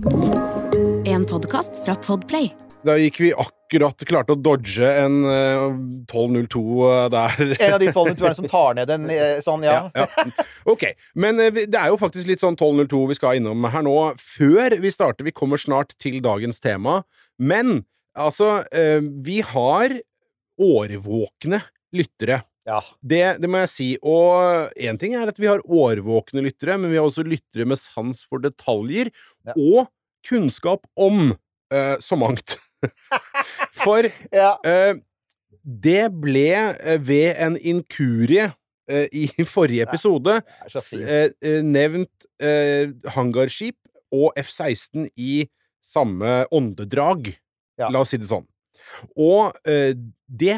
En podkast fra Podplay. Da gikk vi akkurat klarte å dodge en eh, 1202 der. En av de tolvene som tar ned en eh, sånn, ja. Ja, ja. Ok, men eh, det er jo faktisk litt sånn 1202 vi skal innom her nå. Før vi starter, vi kommer snart til dagens tema, men altså eh, Vi har årvåkne lyttere. Ja. Det, det må jeg si. Og én ting er at vi har årvåkne lyttere, men vi har også lyttere med sans for detaljer Ja. og kunnskap om uh, så mangt. For ja. uh, det ble uh, ved en inkurie i forrige episode nevnt hangarskip og F-16 i samme åndedrag. Ja. La oss si det sånn. Og det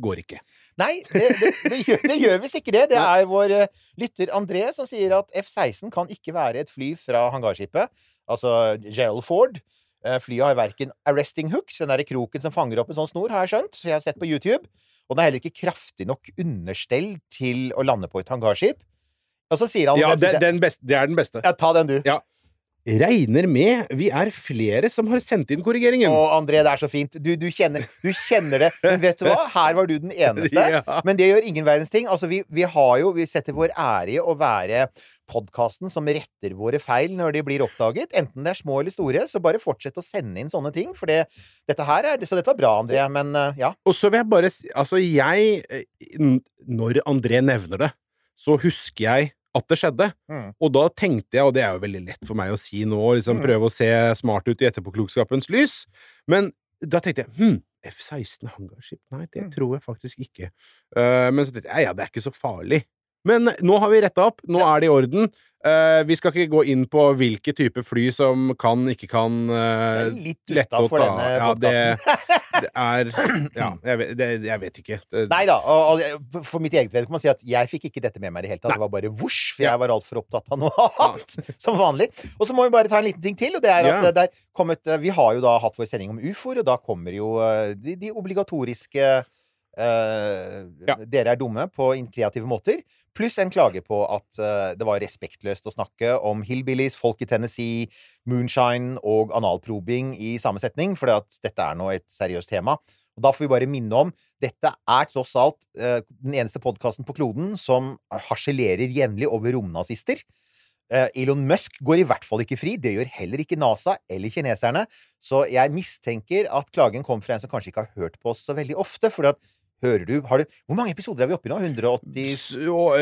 går ikke. Nei, det, det, det gjør, det gjør visst ikke det. Det er vår eh, lytter André som sier at F-16 kan ikke være et fly fra hangarskipet, altså Gerald Ford. Eh, Flyet har verken arresting hooks, den der kroken som fanger opp en sånn snor, har jeg skjønt, så jeg har sett på YouTube. Og den er heller ikke kraftig nok understell til å lande på et hangarskip. Og så sier han Ja, den den beste, det er den beste. ja, Ta den, du. Regner med vi er flere som har sendt inn korrigeringen. Å, André, det er så fint. Du, du, kjenner, du kjenner det. Men vet du hva? Her var du den eneste. Ja. Men det gjør ingen verdens ting. Altså, vi, vi har jo Vi setter vår ære i å være podkasten som retter våre feil når de blir oppdaget. Enten det er små eller store. Så bare fortsett å sende inn sånne ting. For det, dette her er Så dette var bra, André. Men eh, ja. Og så vil jeg bare si Altså, jeg eh, Når André nevner det, så husker jeg at det skjedde. Mm. Og da tenkte jeg, og det er jo veldig lett for meg å si nå, liksom Mm. prøve å se smart ut i etterpåklokskapens lys, men da tenkte jeg hm, F-16 hangarskip? Nei, det Mm. tror jeg faktisk ikke. Uh, men så tenkte jeg ja, ja, det er ikke så farlig. Men nå har vi retta opp, nå er det i orden. Uh, vi skal ikke gå inn på hvilke typer fly som kan, ikke kan uh, litt utafor ta. denne Ja, det, podkasten. det er Ja, jeg vet, det, jeg vet ikke. Nei da. Og, og for mitt eget vedkommende si at jeg fikk ikke dette med meg i det hele tatt. Det var bare vosj, for Ja. jeg var altfor opptatt av noe annet. Som vanlig. Og så må vi bare ta en liten ting til, og det er at Ja. eh, kommet Vi har jo da hatt vår sending om ufoer, og da kommer jo de, de obligatoriske Ja. Dere er dumme på kreative måter. Pluss en klage på at eh, det var respektløst å snakke om hillbillies, folk i Tennessee, moonshine og analprobing i samme setning, for dette er nå et seriøst tema. Og da får vi bare minne om dette er tross alt uh, den eneste podkasten på kloden som harselerer jevnlig over romnazister. Uh, Elon Musk går i hvert fall ikke fri. Det gjør heller ikke NASA eller kineserne. Så jeg mistenker at klagen kom fra en som kanskje ikke har hørt på oss så veldig ofte. For at, hører du, har du Hvor mange episoder er vi oppe i nå? 180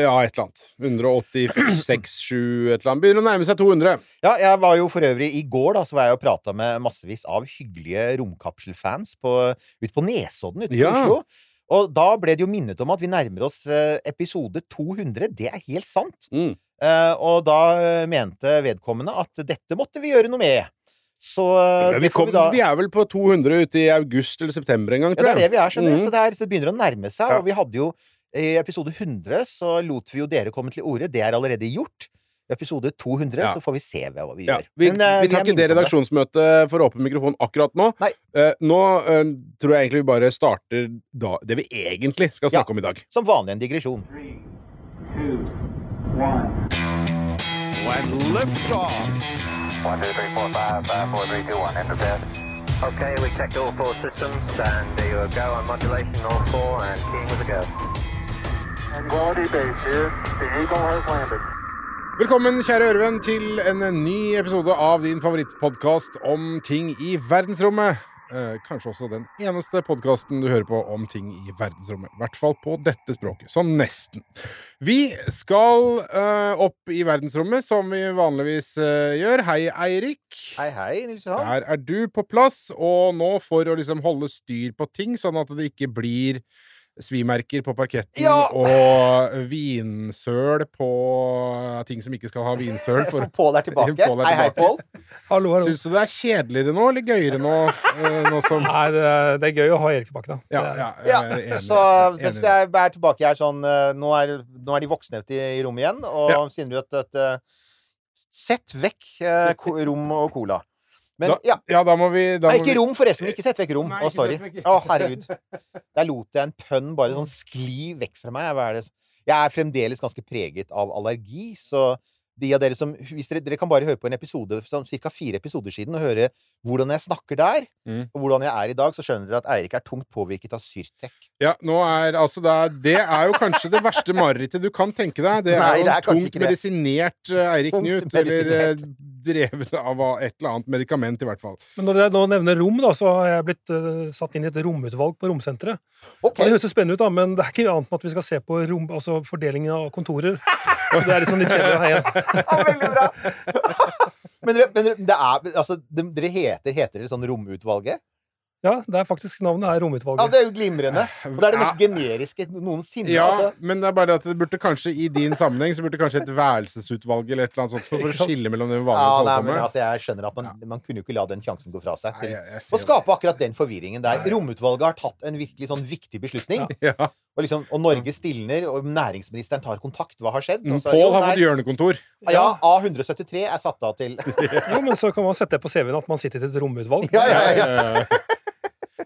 Ja, et eller annet. 186, 7, et eller annet. Begynner å nærme seg 200. Ja, jeg var jo for øvrig i går, da, så var jeg og prata med massevis av hyggelige romkapselfans ute på Nesodden utenfor Ja. Oslo. Og da ble det jo minnet om at vi nærmer oss eh, episode 200. Det er helt sant. Mm. Uh, og da eh, mente vedkommende at dette måtte vi gjøre noe med. Så ja, vi, kom, vi da vi er vel på 200 ute i august eller september en gang, Ja, det er det vi er, skjønner du. Mhm. Så det, er, så det begynner å nærme seg. Ja. Og vi hadde jo i episode 100 så lot vi jo dere komme til orde. Det er allerede gjort. I episode 200 Ja. så får vi se hva vi Ja, gjør. vi, Men, uh, vi tar ikke det redaksjonsmøtet for åpen mikrofon akkurat nå. Eh, nå uh, tror jeg egentlig vi bare starter da, det vi egentlig skal Ja. snakke om i dag. Som vanlig en digresjon. Three, two, one. When liftoff. One, two, three, four, five, five, four, three, two, one. Enter bed. Okay, we checked all four systems, and there you go on modulation, all four, and keying with a go. Quality base here. The Eagle has landed. Velkommen, kjære ørevenn, til en ny episode av din favorittpodkast om ting i verdensrommet. Eh, kanskje også den eneste podkasten du hører på om ting i verdensrommet. I hvert fall på dette språket. Sånn nesten. Vi skal eh, opp i verdensrommet, som vi vanligvis eh, gjør. Hei, Eirik. Hei, hei, Nils Johan. Der er du på plass, og nå for å liksom holde styr på ting, sånn at det ikke blir svimerker på parketten Ja! og vinsøl på ting som ikke skal ha vinsøl. For For, Pål er tilbake. Er Hei, hei. Pål. Hallo, hallo. Syns du det er kjedeligere nå, eller gøyere nå? eh, nå som Nei, det, det er gøy å ha Erik tilbake, da. Ja, er- ja, Ja, er enig. så enig. jeg er tilbake her sånn eh, Nå er, nå er de voksne ute i, i rommet igjen, og Ja. sier du at, at eh, Sett vekk eh, rom og cola. Men da, ja. ja, da må vi da Nei, ikke vi- rom, forresten. Ikke sett vekk rom. Nei, Å, sorry. Å, herregud. Der lot jeg en pønn bare sånn skli vekk fra meg. Er? Jeg er fremdeles ganske preget av allergi, så de av dere som hvis dere, dere kan bare høre på en episode sånn ca. fire episoder siden og høre hvordan jeg snakker der, Mm. og hvordan jeg er i dag, så skjønner dere at Eirik er tungt påvirket av Syrtek. Ja, nå er altså det er, det er jo kanskje det verste marerittet du kan tenke deg. Det Nei, er jo det er en tungt medisinert eh, Eirik Knut. Eller eh, drevet av et eller annet medikament, i hvert fall. Men når dere nå nevner rom, da, så har jeg blitt uh, satt inn i et romutvalg på Romsenteret. Okay. Det høres jo spennende ut, da, men det er ikke annet enn at vi skal se på rom, altså fordelingen av kontorer. Det er liksom litt kjedelig å ha én. veldig bra! men dere, men det er, altså, dere heter, heter dere sånn Romutvalget? Ja, det er faktisk navnet er Ja, det er jo glimrende. Og det er det mest Ja. generiske noensinne. Ja, altså. men det er bare at det burde kanskje i din sammenheng så burde kanskje et værelsesutvalg eller et eller annet sånt for å skille mellom det vanlige Ja, nei, men altså, jeg skjønner at man, man kunne jo ikke la den sjansen gå fra seg. Til, å skape akkurat den forvirringen der. Romutvalget har tatt en virkelig sånn viktig beslutning. Ja. Og, liksom, og Norge stilner, og næringsministeren tar kontakt. Hva har skjedd? Mm, så, Pål har fått hjørnekontor. Ja, A173 er satt av til Jo, men så kan man sette det på CV-en at man sitter i et romutvalg. Ja, ja, ja.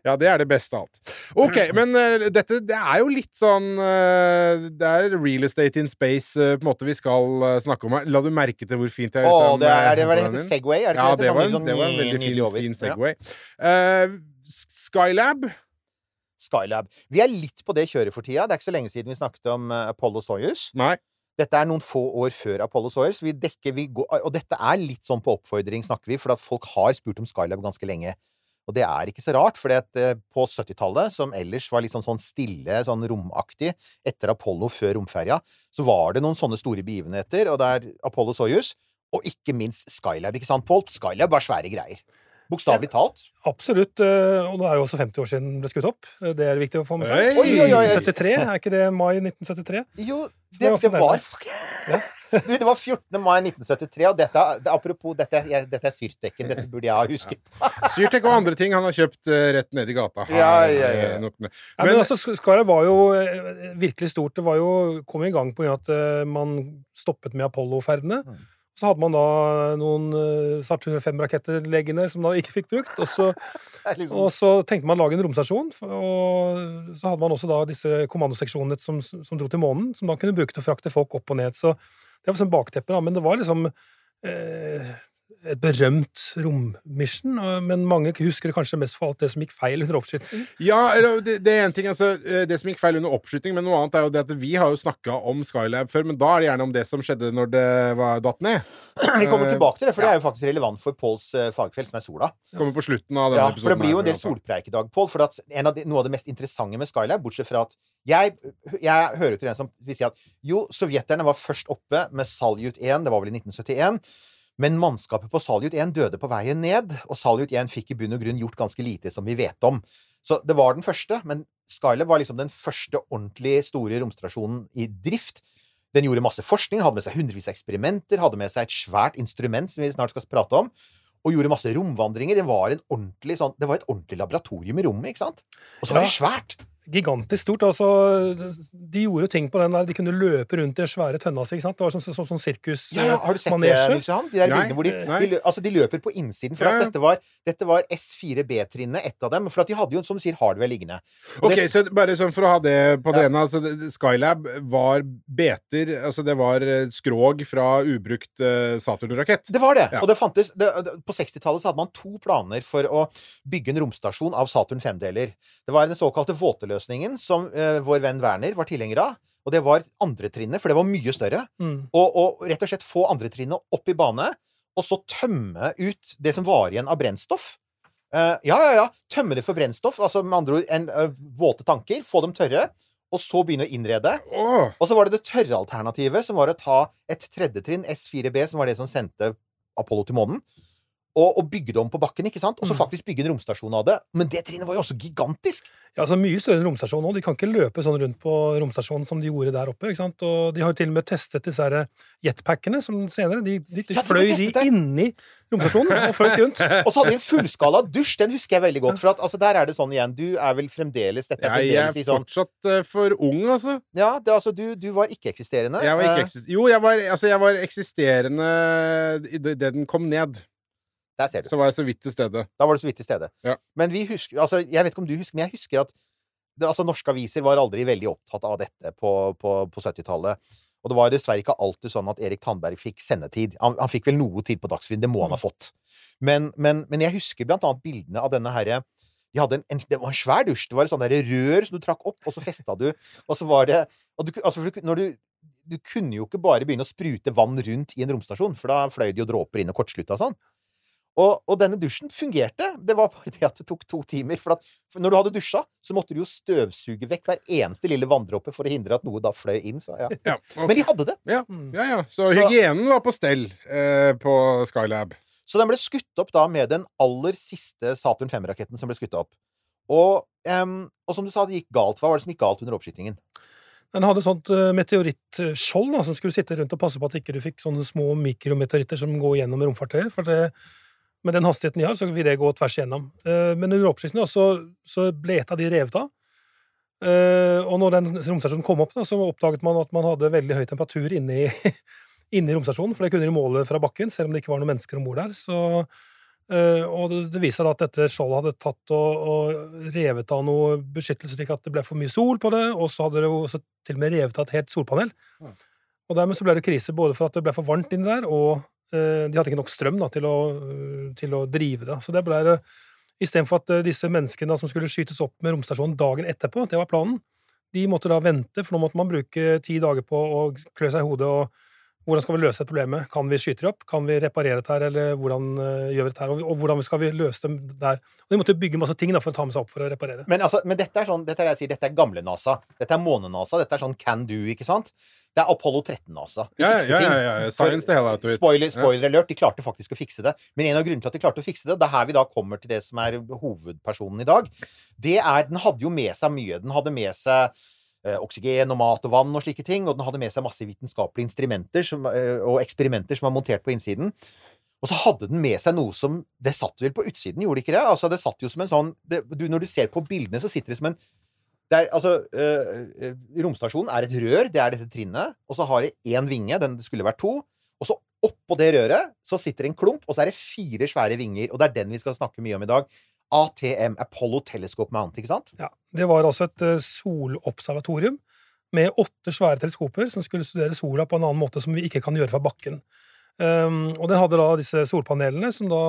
Ja, det er det beste av alt. OK, men uh, dette det er jo litt sånn uh, Det er real estate in space uh, på en måte vi skal snakke om her. La du merke til hvor fint jeg er? liksom, det er, det hva det heter? Segway? Er det Ja, ikke det var, en, Sånn det var en veldig fin, fin Ja. Segway. Eh, Skylab Skylab. Vi er litt på det kjøret for tida. Det er ikke så lenge siden vi snakket om Apollo Soyuz. Nei. Dette er noen få år før Apollo Soyuz. Vi dekker, vi går, og dette er litt sånn på oppfordring, snakker vi, for at folk har spurt om Skylab ganske lenge. Og det er ikke så rart, for på 70-tallet, som ellers var litt sånn, sånn stille, sånn romaktig, etter Apollo, før romferja, så var det noen sånne store begivenheter, og det er Apollo Soyuz, og ikke minst Skylab, ikke sant, Pål? Skylab var svære greier. Bokstavelig talt. Absolutt. eh, Og nå er jo også 50 år siden den ble skutt opp. Eh, Det er viktig å få med seg. Oi! Oi, oi, oi. 73, er ikke det mai 1973? Jo, det det, det var Ja. Du, det var 14. mai 1973, og dette, det, apropos dette, jeg, dette er Syrtekken, dette burde jeg ha husket. Syrtek og andre ting han har kjøpt uh, rett nedi gata. her, Ja, ja, ja. eh, nok med. Ja, men, Men- altså, Skaret var jo eh, virkelig stort. Det var jo, kom i gang på grunn av at uh, man stoppet med Apollo-ferdene. Mm. Så hadde man da noen uh, Sart 105-raketter liggende som da ikke fikk brukt. Og så, liksom, og så tenkte man å lage en romstasjon. Og så hadde man også da disse kommandoseksjonene som, som dro til månen, som da kunne bruke til å frakte folk opp og ned. Så det var sånn bakteppe, da. Men det var liksom eh, et berømt rommission. Men mange husker det kanskje mest for alt det som gikk feil under oppskytingen. Ja, det, det er en ting, altså eh, Det som gikk feil under oppskyting, men noe annet er jo det at vi har jo snakka om Skylab før, men da er det gjerne om det som skjedde når det var datt ned. vi kommer eh, tilbake til det, for ja. det er jo faktisk relevant for Påls uh, fagfelt, som er sola. Kommer på slutten av denne Ja, episoden. for det blir jo en del altså. solpreik i dag, Pål. For at en av de, noe av det mest interessante med Skylab, bortsett fra at jeg, jeg hører til den som vil si at jo, sovjeterne var først oppe med Salyut 1, det var vel i 1971. Men mannskapet på Salyut 1 døde på veien ned, og Salyut 1 fikk i bunn og grunn gjort ganske lite som vi vet om. Så det var den første, men Skylab var liksom den første ordentlig store romstasjonen i drift. Den gjorde masse forskning, hadde med seg hundrevis av eksperimenter, hadde med seg et svært instrument som vi snart skal prate om, og gjorde masse romvandringer. Det var, en ordentlig, sånn, det var et ordentlig laboratorium i rommet, ikke sant? Og så var det svært! Gigantisk stort. altså De gjorde ting på den der, de kunne løpe rundt i den svære tønna si. Det var sånn, sånn, sånn sirkus... Ja, ja, har du sett det. Nils Johan? De der bildene hvor de, de, altså, de løper på innsiden. For Ja, ja. at dette var, dette var S4B-trinnet, ett av dem. For at de hadde jo, som sier, hardware liggende. Og Ok, det- så bare sånn for å ha det på det ene. Altså, Skylab var beter Altså, det var eh, skrog fra ubrukt uh, Saturn-rakett. Det var det. Ja. Og det fantes det, det, På 60-tallet så hadde man to planer for å bygge en romstasjon av Saturn 5-deler. Det var den såkalte våteløsningen, som eh, vår venn Werner var tilhenger av. Og det var andre trinnet, for det var mye større. Mm. Og, og rett og slett få andre trinnet opp i bane, og så tømme ut det som var igjen av brennstoff. Uh, ja, ja, ja. Tømme det for brennstoff. Altså med andre ord en, uh, våte tanker. Få dem tørre. Og så begynne å innrede. Oh. Og så var det det tørre alternativet, som var å ta et tredje trinn, S4B, som var det som sendte Apollo til månen, og, og bygge det om på bakken, ikke sant? Og så Mm. faktisk bygge en romstasjon av det. Men det trinnet var jo også gigantisk! Ja, altså Mye større enn romstasjonen nå. De kan ikke løpe sånn rundt på romstasjonen som de gjorde der oppe. ikke sant? Og De har jo til og med testet disse her jetpackene som senere. De, de, de Ja, fløy de det. inni romstasjonen og fløy rundt. Og så hadde de en fullskala dusj, den husker jeg veldig godt. For at altså, der er det sånn igjen, du er vel fremdeles Dette er jeg er sånn fortsatt uh, for ung, altså. Ja, det, altså, du, du var ikke-eksisterende. Jeg var ikke eksisterende. jo, jeg var, altså, jeg var eksisterende idet den kom ned. Der ser du. Så var jeg så vidt til stede. Da var du så vidt til stede. Ja. Men vi husker altså, Jeg vet ikke om du husker, men jeg husker at det, altså, norske aviser var aldri veldig opptatt av dette på, på, på 70-tallet. Og det var dessverre ikke alltid sånn at Erik Tandberg fikk sendetid. Han, han fikk vel noe tid på Dagsrevyen, det må han ha fått. Men, men, men jeg husker blant annet bildene av denne herre de hadde en, en, Det var en svær dusj. Det var et sånt der rør som du trakk opp, og så festa du Og så var det og du, altså, når du, du kunne jo ikke bare begynne å sprute vann rundt i en romstasjon, for da fløy det jo dråper inn og kortslutta og sånn. Og, og denne dusjen fungerte. Det var bare det at det tok to timer. For, at, for når du hadde dusja, så måtte du jo støvsuge vekk hver eneste lille vanndråpe for å hindre at noe da fløy inn. Så, ja. Ja, okay. Men de hadde det. ja, Mm. ja, ja. Så, Så- hygienen var på stell eh, på Skylab. Så den ble skutt opp da med den aller siste Saturn 5-raketten som ble skutt opp. Og, em, og som du sa, det gikk galt. Hva var det som gikk galt under oppskytingen? Den hadde sånt eh, meteorittskjold da, som skulle sitte rundt og passe på at ikke du fikk sånne små mikrometeoritter som går gjennom romfartøyet. For det, med den hastigheten de har, så vil det gå tvers igjennom. Eh, Men under oppskytingen så, så ble et av de revet av. Eh, Og når den romstasjonen kom opp, da, så oppdaget man at man hadde veldig høy temperatur inne i, inne i romstasjonen, for det kunne de måle fra bakken, selv om det ikke var noen mennesker om bord der. Så, eh, og det, viser at dette skjoldet hadde tatt og, og revet av noe beskyttelse, slik at det ble for mye sol på det, og så hadde det også til og med revet av et helt solpanel. Og dermed så ble det krise både for at det ble for varmt inni der, og de hadde ikke nok strøm da, til, å, eh, til å drive det. Så det ble det Istedenfor at eh, disse menneskene som skulle skytes opp med romstasjonen dagen etterpå, det var planen, de måtte da vente, for nå måtte man bruke ti dager på å klø seg i hodet og hvordan skal vi løse dette problemet? Kan vi skyte det opp? Kan vi reparere dette her, eller hvordan eh, gjør vi dette her? Og, og hvordan skal vi løse det der? Og de måtte bygge masse ting da, for å ta med seg opp for å reparere. Men, altså, men dette er sånn, dette er det jeg sier, dette er gamle NASA. Dette er måne-NASA. Dette er sånn can do, ikke sant? Det er Apollo 13-NASA. Ja, ja, ja, ja. Science hell out. Spoiler, spoiler alert, de klarte faktisk å fikse det. Men en av grunnene til at de klarte å fikse det, det er her vi da kommer til det som er hovedpersonen i dag, det er Den hadde jo med seg mye. Den hadde med seg oksygen og mat og vann og slike ting, og den hadde med seg masse vitenskapelige instrumenter som, eh, og eksperimenter som var montert på innsiden. Og så hadde den med seg noe som Det satt vel på utsiden, gjorde det ikke det? Altså, det satt jo som en sånn det, du, Når du ser på bildene, så sitter det som en det er, altså, øh, Romstasjonen er et rør, det er dette trinnet. Og så har det én vinge, den skulle vært to. Og så oppå det røret så sitter det en klump, og så er det fire svære vinger. Og det er den vi skal snakke mye om i dag. ATM, Apollo Telescope Mount, ikke sant? Ja, Det var altså et eh, solobservatorium med åtte svære teleskoper som skulle studere sola på en annen måte som vi ikke kan gjøre fra bakken. Um, og den hadde da disse solpanelene som da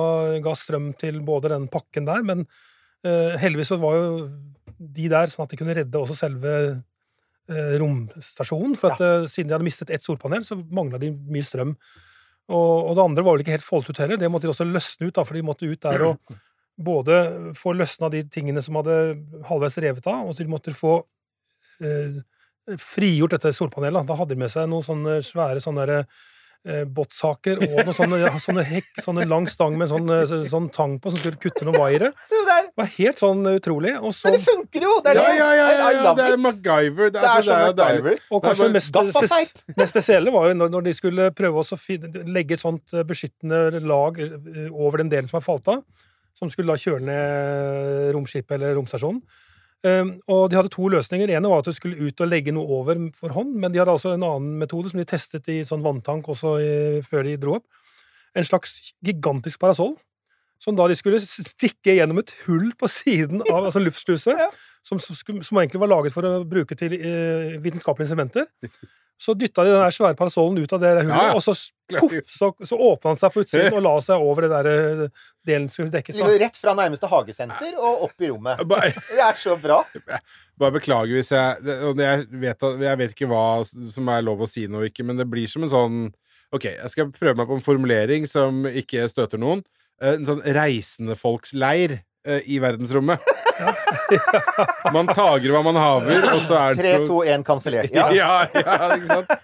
ga strøm til både den pakken der, men uh, heldigvis så var jo de der sånn at de kunne redde også selve uh, romstasjonen. For at uh, siden de hadde mistet ett solpanel, så mangla de mye strøm. Og, og det andre var vel ikke helt foldet ut heller. Det måtte de også løsne ut, da, for de måtte ut der og både få løsna de tingene som hadde halvveis revet av, og så de måtte få eh, frigjort dette solpanelet. da. Hadde de med seg noen sånne svære sånne der, eh, båtsaker og noen sånne, sånne, hekk, sånne lang stang med sånn, eh, sånn tang på som skulle kutte noen vaiere. Det er. Det var helt sånn utrolig. Og så, Men det funker jo! Det er Ja, ja, ja, ja, det er. MacGyver. Det Det er altså, som jo. MacGyver. og kanskje det mest, spes, mest spesielle var jo når, når de skulle prøve å legge et sånt eh, beskyttende lag eh, over den delen som har falt av, som skulle da kjøle ned romskipet eller romstasjonen. Um, og de hadde to løsninger. En var at du skulle ut og legge noe over for hånd, men de hadde altså en annen metode som de testet i sånn vanntank også i, før de dro opp. En slags gigantisk parasoll. Som da de skulle stikke gjennom et hull på siden av altså luftsluse, Ja. som, som, egentlig var laget for å bruke til eh, vitenskapelige instrumenter. Så dytta de den svære parasollen ut av det hullet, Ja, og så, poff, så, så åpna han seg på utsiden og la seg over det der eh, delen som skulle dekkes. De Rett fra nærmeste hagesenter og opp i rommet. Det er så bra. bare beklager hvis jeg og jeg vet, jeg vet ikke hva som er lov å si nå ikke, men det blir som en sånn OK, jeg skal prøve meg på en formulering som ikke støter noen. Eh, En sånn reisendefolksleir eh, i verdensrommet. Man tager hva man haver, og så er 3, 2, 1, kansellert. Ja. Ja, ja, ikke sant?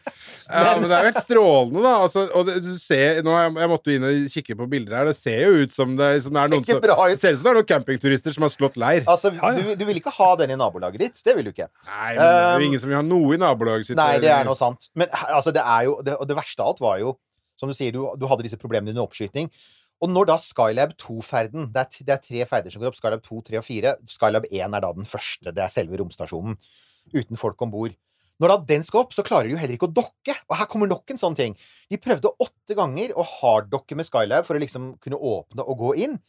Ja, men det er jo helt strålende, da. Altså, og det, du ser, nå, jeg, jeg måtte jo inn og kikke på bilder her. Det ser jo ut som det, som det er noen som ut. Det ser ut som det er noen campingturister som har slått leir. Altså, Ja, ja. Du, du vil ikke ha den i nabolaget ditt. Det vil du ikke. Nei, men det er Um, jo ingen som vil ha noe i nabolaget sitt. Nei, det er noe sant. Men altså, det er jo det, Og det verste av alt var jo, som du sier, du, du hadde disse problemene under oppskyting. Og når da Skylab 2-ferden det, det er tre ferder som går opp. Skylab 2, 3 og 4. Skylab 1 er da den første. Det er selve romstasjonen. Uten folk om bord. Når da den skal opp, så klarer de jo heller ikke å dokke. Og her kommer nok en sånn ting. De prøvde åtte ganger å harddokke med Skylab for å liksom kunne åpne og gå inn.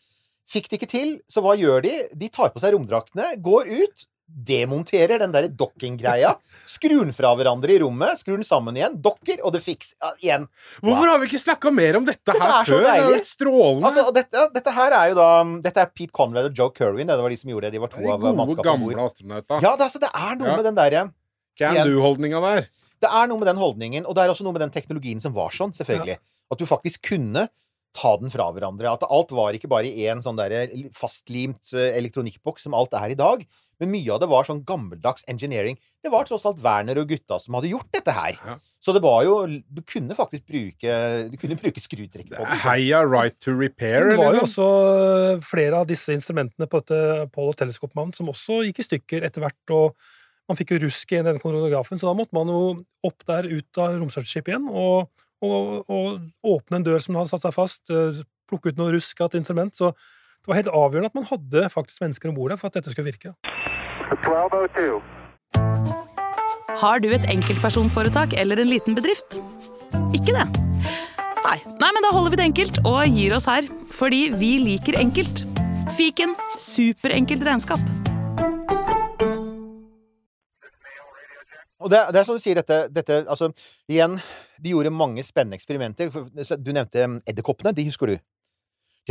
Fikk det ikke til, så hva gjør de? De tar på seg romdraktene, går ut. Demonterer den der docking-greia, skrur den fra hverandre i rommet, skrur den sammen igjen, dokker, og det fiks ja, igjen. Hvorfor har vi ikke snakka mer om dette, Dette her er før? Det jo helt strålende. Altså, dette, dette her er jo da Dette er Pete Conrad og Joe Kerwin. Det var de som gjorde det. De var to de av mannskapene om bord. Ja, det, altså, det er noe Ja. med den derre Can do-holdninga der. Det er noe med den holdningen, og det er også noe med den teknologien som var sånn, selvfølgelig. At du faktisk kunne ta den fra hverandre. At alt var ikke bare i en sånn der fastlimt eh, elektronikkboks som alt er i dag. Men mye av det var sånn gammeldags engineering. Det var tross alt Werner og gutta som hadde gjort dette her. Ja. Så det var jo Du kunne faktisk bruke Du kunne bruke skrutrekk på det. Heia right to repair, det var jo også eh, flere av disse instrumentene på dette Telescope Mount som også gikk i stykker etter hvert, og man fikk jo rusk i den koronografen, så da måtte man jo opp der ut av romstartskipet igjen og, og, og åpne en dør som hadde satt seg fast, eh, plukke ut noe rusk av et instrument. Så det var helt avgjørende at man hadde faktisk mennesker om bord der for at dette skulle virke. 1202. Har du et enkeltpersonforetak eller en liten bedrift? Ikke det? Nei. Nei, men da holder vi det enkelt og gir oss her. Fordi vi liker enkelt. Fiken superenkelt regnskap. Og det, det er som du sier, dette, dette Altså, igjen, de gjorde mange spennende eksperimenter. Du nevnte um, edderkoppene. De husker du?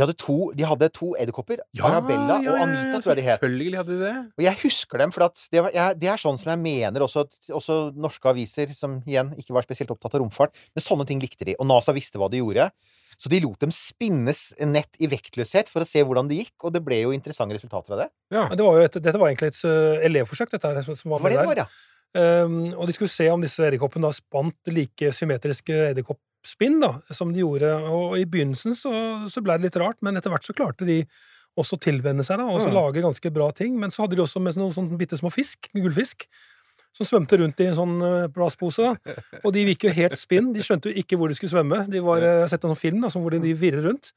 De hadde to, de hadde to edderkopper. Arabella og Anita, tror jeg de het. Selvfølgelig hadde de det. Og jeg husker dem, for at det, var, jeg, det er sånn som jeg mener også, at også norske aviser, som igjen ikke var spesielt opptatt av romfart, men sånne ting likte de. Og NASA visste hva de gjorde. Så de lot dem spinnes nett i vektløshet for å se hvordan det gikk, og det ble jo interessante resultater av det. Ja. Det var jo et, dette var egentlig et eh, elevforsøk, dette her. Som var Det var det det var, ja. Um, og de skulle se om disse edderkoppene spant like symmetriske edderkoppspinn da, som de gjorde. Og i begynnelsen så, så ble det litt rart, men etter hvert så klarte de også å tilvenne seg da, og så Mm. lage ganske bra ting. Men så hadde de også med noen sånne bitte små fisk, gullfisk, som svømte rundt i en sånn eh, plastpose. da. Og de gikk jo helt spinn. De skjønte jo ikke hvor de skulle svømme. De var, eh, Jeg har sett en sånn film da, som hvor de, de virrer rundt.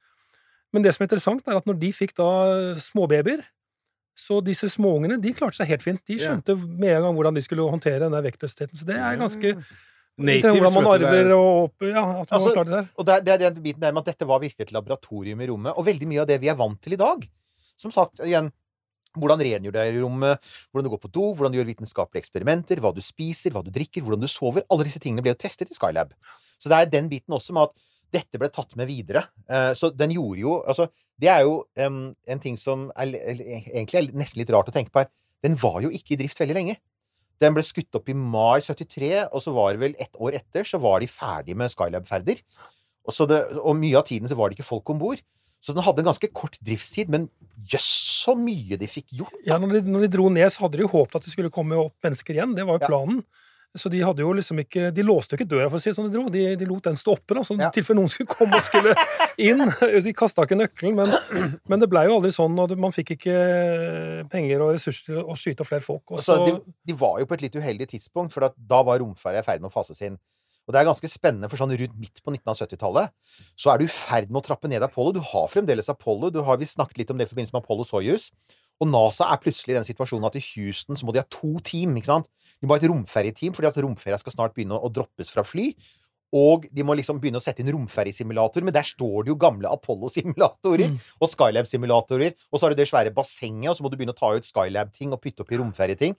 Men det som er interessant, er at når de fikk da småbabyer, så disse småungene de klarte seg helt fint. De skjønte med en gang hvordan de skulle håndtere den der vektløsheten. Så det er ganske Natives, Hvordan man er- arver og opp, Ja, at man Altså, klarer det der. Og det er, det er den biten der med at dette var virkelig et laboratorium i rommet, og veldig mye av det vi er vant til i dag. Som sagt, igjen, hvordan rengjør du deg i rommet, hvordan du går på do, hvordan du gjør vitenskapelige eksperimenter, hva du spiser, hva du drikker, hvordan du sover. Alle disse tingene ble jo testet i Skylab. Så det er den biten også med at dette ble tatt med videre. Eh, Så den gjorde jo Altså, det er jo en ting som er, egentlig er nesten litt rart å tenke på her. Den var jo ikke i drift veldig lenge. Den ble skutt opp i mai 73, og så var det vel ett år etter så var de ferdig med Skylab-ferder. Og, og mye av tiden så var det ikke folk om bord. Så den hadde en ganske kort driftstid, men jøss så mye de fikk gjort. Ja, når de, når de dro ned, så hadde de jo håpet at det skulle komme opp mennesker igjen. Det var jo Ja. Så de hadde jo liksom ikke De låste jo ikke døra, for å si det sånn de dro. De, de lot den stå oppe, da, så i Ja. tilfelle noen skulle komme og skulle inn. De kasta ikke nøkkelen, men, men det blei jo aldri sånn, og man fikk ikke penger og ressurser til å skyte flere folk. Og Altså, så, de, de var jo på et litt uheldig tidspunkt, for da var romferja i ferd med å fases inn. Og det er ganske spennende, for sånn rundt midt på 1970-tallet så er du i ferd med å trappe ned Apollo. Du har fremdeles Apollo. Du har, vi snakket litt om det i forbindelse med Apollo Soyuz. Og NASA er plutselig i den situasjonen at i Houston så må de ha to team. ikke sant? De må ha et romferjeteam, fordi at romferja skal snart begynne å droppes fra fly. Og de må liksom begynne å sette inn romferjesimulator, men der står det jo gamle Apollo-simulatorer Mm. og Skylab-simulatorer. Og så har du det svære bassenget, og så må du begynne å ta ut Skylab-ting og putte opp i romferjeting.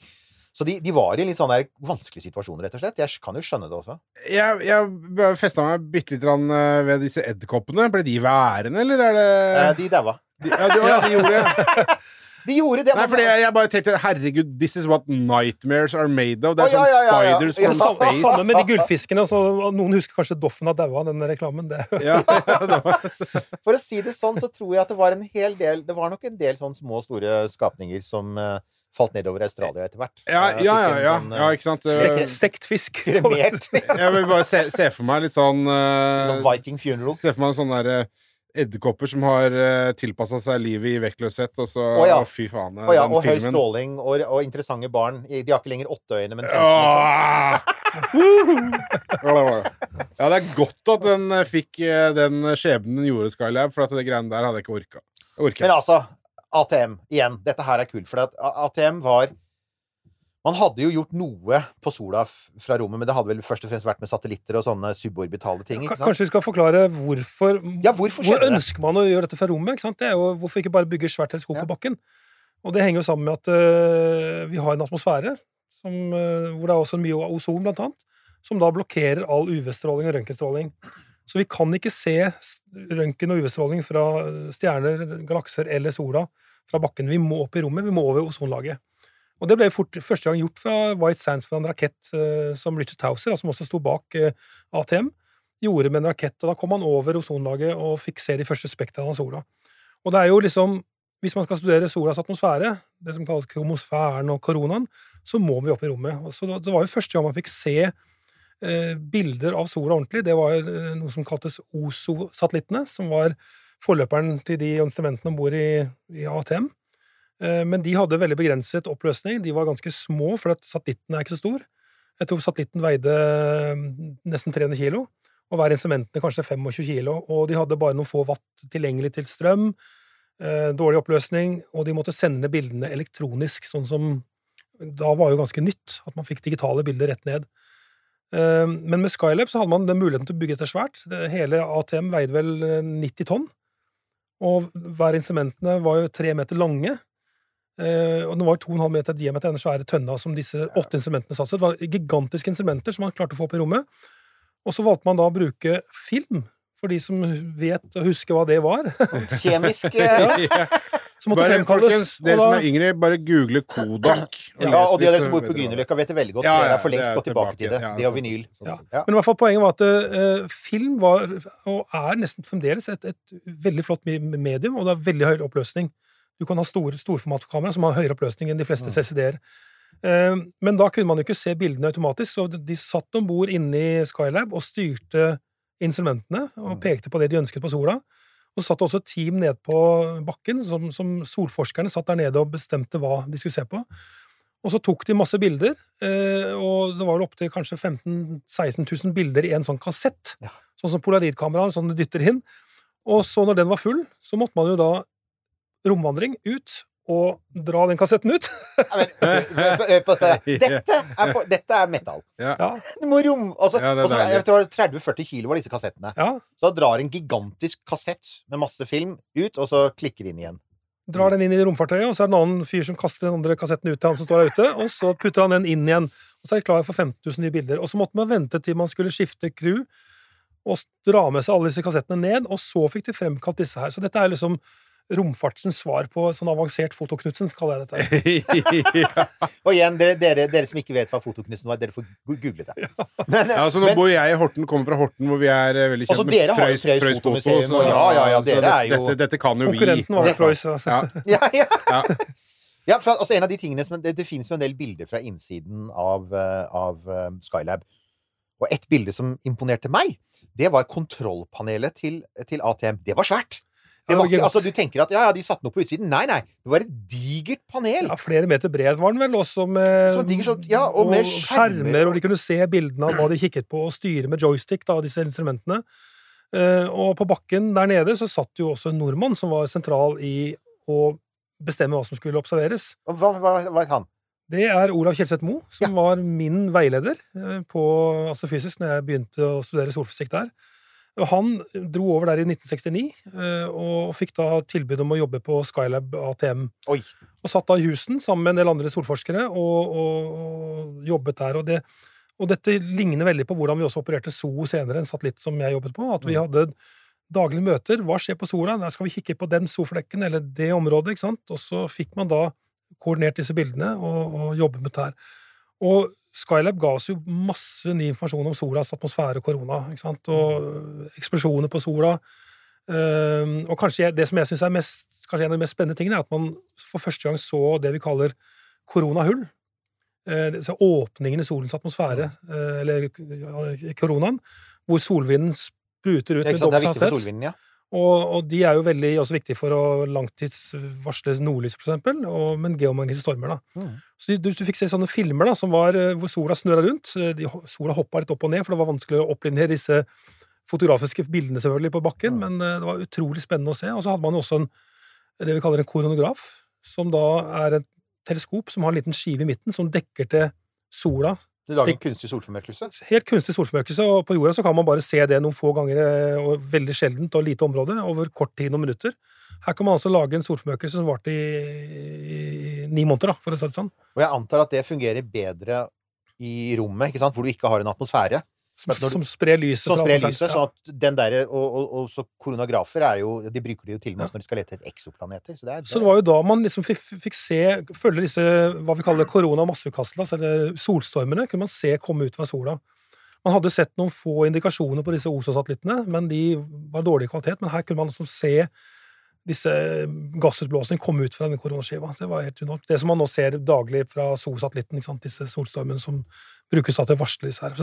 Så de, de var i en litt sånn der vanskelig situasjon, rett og slett. Jeg kan jo skjønne det også. Jeg, jeg festa meg bitte litt grann, eh, ved disse edderkoppene. Ble de værende, eller er det Eh, de daua. de, ja, de, ja, de gjorde det. De gjorde det! Nei, men- fordi jeg, jeg bare tenkte herregud, this is what nightmares are made of. Det er oh, ja, sånn ja, ja, ja. spiders from space. Samme med de gullfiskene. Altså, noen husker kanskje Doffen har daua, den reklamen. Det, Ja, ja, det For å si det sånn, så tror jeg at det var en hel del Det var nok en del sånn små, store skapninger som eh, falt nedover Australia etter hvert. ja, Eh, ja, ja, en ja, sånn, eh, ja, ikke sant. stekt, stekt fisk. Kremert. Jeg vil bare se, se for meg litt sånn Sånn Viking funeral. Se for meg sånn der, eh, edderkopper som har uh, tilpassa seg livet i vektløshet, og så Å, ja. Fy faen. Oh, ja, den og høy filmen. stråling og, og interessante barn. De har ikke lenger åtte øyne, men 15. Liksom. Ja, det er godt at den eh, fikk eh, den skjebnen den gjorde, Skylab, for at det greiene der hadde jeg ikke orka. Orka. Men altså, ATM igjen. Dette her er kult, for at ATM var Man hadde jo gjort noe på sola fra rommet, men det hadde vel først og fremst vært med satellitter og sånne suborbitale ting. ikke sant? Kanskje vi skal forklare hvorfor Ja, hvorfor Hvor ønsker man å gjøre dette fra rommet? ikke sant? Det er jo, hvorfor ikke bare bygge svært teleskop Ja. på bakken? Og det henger jo sammen med at eh, vi har en atmosfære som, eh, hvor det er også mye ozon, blant annet, som da blokkerer all UV-stråling og røntgenstråling. Så vi kan ikke se røntgen og UV-stråling fra stjerner, galakser eller sola fra bakken. Vi må opp i rommet, vi må over ozonlaget. Og det ble fort, første gang gjort fra White Sands fra en rakett eh, som Richard Towser, som også sto bak eh, ATM, gjorde med en rakett. Og da kom han over ozonlaget og fikk se de første spektrene av sola. Og det er jo liksom Hvis man skal studere solas atmosfære, det som kalles kromosfæren og koronaen, så må vi opp i rommet. Og så det var jo første gang man fikk se eh, bilder av sola ordentlig. Det var eh, noe som kaltes OSO-satellittene, som var forløperen til de instrumentene om bord i, i ATM. Eh, men de hadde veldig begrenset oppløsning. De var ganske små, for satellitten er ikke så stor. Jeg tror satellitten veide eh, nesten 300 kilo, og hver instrumentene kanskje 25 kilo. Og de hadde bare noen få watt tilgjengelig til strøm, eh, dårlig oppløsning, og de måtte sende bildene elektronisk, sånn som da var jo ganske nytt, at man fikk digitale bilder rett ned. Eh, Men med Skylab så hadde man den muligheten til å bygge dette svært. Hele ATM veide vel eh, 90 tonn, og hver instrumentene var jo tre meter lange. Eh, og den var 2,5 meter diameter, den svære tønna som disse åtte instrumentene satt. Så det var gigantiske instrumenter som man klarte å få opp i rommet. Og så valgte man da å bruke film, for de som vet og husker hva det var. Kjemisk ja. Så måtte Bare, folkens, og dere som er yngre, bare google Kodak. Ja, og de av dere som bor på er. Grünerløkka, vet det veldig godt. Ja, ja, det er for lengst er gått tilbake til det. ja, Det og sant, vinyl. Sånn, Ja. sånn. Ja. Men i hvert fall poenget var at uh, film var, og er nesten fremdeles, et, et veldig flott medium, og det er veldig høy oppløsning. Du kan ha store storformatkamera som har høyere oppløsning enn de fleste Mm. CCD-er. Eh, men da kunne man jo ikke se bildene automatisk, så de- satt om bord inne i Skylab og styrte instrumentene og Mm. pekte på det de ønsket på sola. Og så satt det også et team ned på bakken, som, som solforskerne satt der nede og bestemte hva de skulle se på. Og så tok de masse bilder, eh, og det var vel opptil kanskje 15 000-16 000 bilder i en sånn kassett. Ja. Sånn som polaroidkamera, sånn du dytter inn. Og så når den var full, så måtte man jo da romvandring ut og dra den kassetten ut. Ja, men, dette. Dette er, for, dette er metal. Ja, Du må rom... Altså, Ja, det og så- deilig. jeg tror 30-40 kilo var disse kassettene. ja. Så da drar en gigantisk kassett med masse film ut, og så klikker inn igjen. Drar den inn i romfartøyet, og så er det en annen fyr som kaster den andre kassetten ut til han som står der ute, og så putter han den inn igjen. Og så er det klar for 15 000 nye bilder. Og så måtte man vente til man skulle skifte crew og dra med seg alle disse kassettene ned, og så fikk de fremkalt disse her. Så dette er liksom romfartsens svar på sånn avansert fotoknutsen, kaller jeg dette. ja. Og igjen, dere, dere, dere som ikke vet hva Fotoknutsen var, dere får google det. Men, Ja, altså Nå men- bor jeg i Horten, kommer fra Horten, hvor vi er eh, veldig kjent med jo Preus Fotomuseum, så- ja, ja, ja, dere det- er jo- dette, dette kan jo vi. Konkurrenten var Preus. Altså. Ja. Ja, ja. Ja. for, altså, en av de tingene som, det, det finnes jo en del bilder fra innsiden av, eh, av eh, Skylab. Og et bilde som imponerte meg, det var kontrollpanelet til, til ATM. Det var svært! Det var ikke, altså, du tenker at ja, ja, de satte noe på utsiden. Nei, nei. Det var et digert panel. Ja, flere meter bred var den vel, også med, Så digger sånn- ja, og med skjermer skjermer, og- de kunne se bildene av hva de kikket på, og styre med joystick, da, disse instrumentene. Uh, og på bakken der nede så satt jo også en nordmann som var sentral i å bestemme hva som skulle observeres. Hva, het han? Det er Olav Kjelseth Moe, som var min veileder eh, på astrofysisk når jeg begynte å studere solfysikk der. Han dro over der i 1969, eh, og fikk da tilbud om å jobbe på Skylab ATM Oi. og satt da i Houston sammen med en del andre solforskere og, og, og jobbet der. Og, det, og dette ligner veldig på hvordan vi også opererte SOO senere, en satellitt som jeg jobbet på. At vi hadde daglige møter. Hva skjer på sola? Der skal vi kikke på den solflekken eller det området. ikke sant? Og så fikk man da koordinert disse bildene og, og jobbet med det her. Og Skylab ga oss jo masse ny informasjon om solas atmosfære og korona. ikke sant? Og eksplosjoner på sola. Ehm, og kanskje det som jeg syns er mest, kanskje en av de mest spennende tingene, er at man for første gang så det vi kaller koronahull. Eh, disse åpningene i solens atmosfære, eh, eller koronaen, hvor solvinden spruter ut med dobbelt hastighet. Og, og de er jo veldig også viktige for å langtidsvarsle nordlys, for eksempel, og, men geomagnetiske stormer. da. Mm. Så du, du fikk se sånne filmer da, som var, eh, hvor sola snøra rundt. Eh, De, sola hoppa litt opp og ned, for det var vanskelig å opplinjere disse fotografiske bildene selvfølgelig på bakken, men eh, det var utrolig spennende å se. Og så hadde man jo også en, det vi kaller en koronograf, som da er et teleskop som har en liten skive i midten, som dekker til sola Du lager en kunstig solformørkelse? Helt kunstig solformørkelse, og på jorda så kan man bare se det noen få ganger, eh, og veldig sjeldent og lite område, over kort tid, noen minutter. Her kan man altså lage en solformørkelse som varte i, ni måneder, da, for å si det sånn. Og jeg antar at det fungerer bedre i rommet, ikke sant? hvor du ikke har en atmosfære. Som, du- som sprer lyset. Som sprer lyset. Ja. Sånn at den der, og, og, og så koronagrafer er jo De bruker de jo til og med når de skal lete etter eksoplaneter. Så det er, Så det var jo da man liksom fikk, se, følge disse hva vi kaller korona- og masseutkastelene, eller solstormene, kunne man se komme ut fra sola. Man hadde sett noen få indikasjoner på disse OSO-satellittene, men de var dårlig kvalitet. Men her kunne man liksom se disse gassutblåsningene komme ut fra denne koronaskiva. Det var helt enormt. Det som man nå ser daglig fra SO-satellitten, disse solstormene som brukes til å varsle disse her.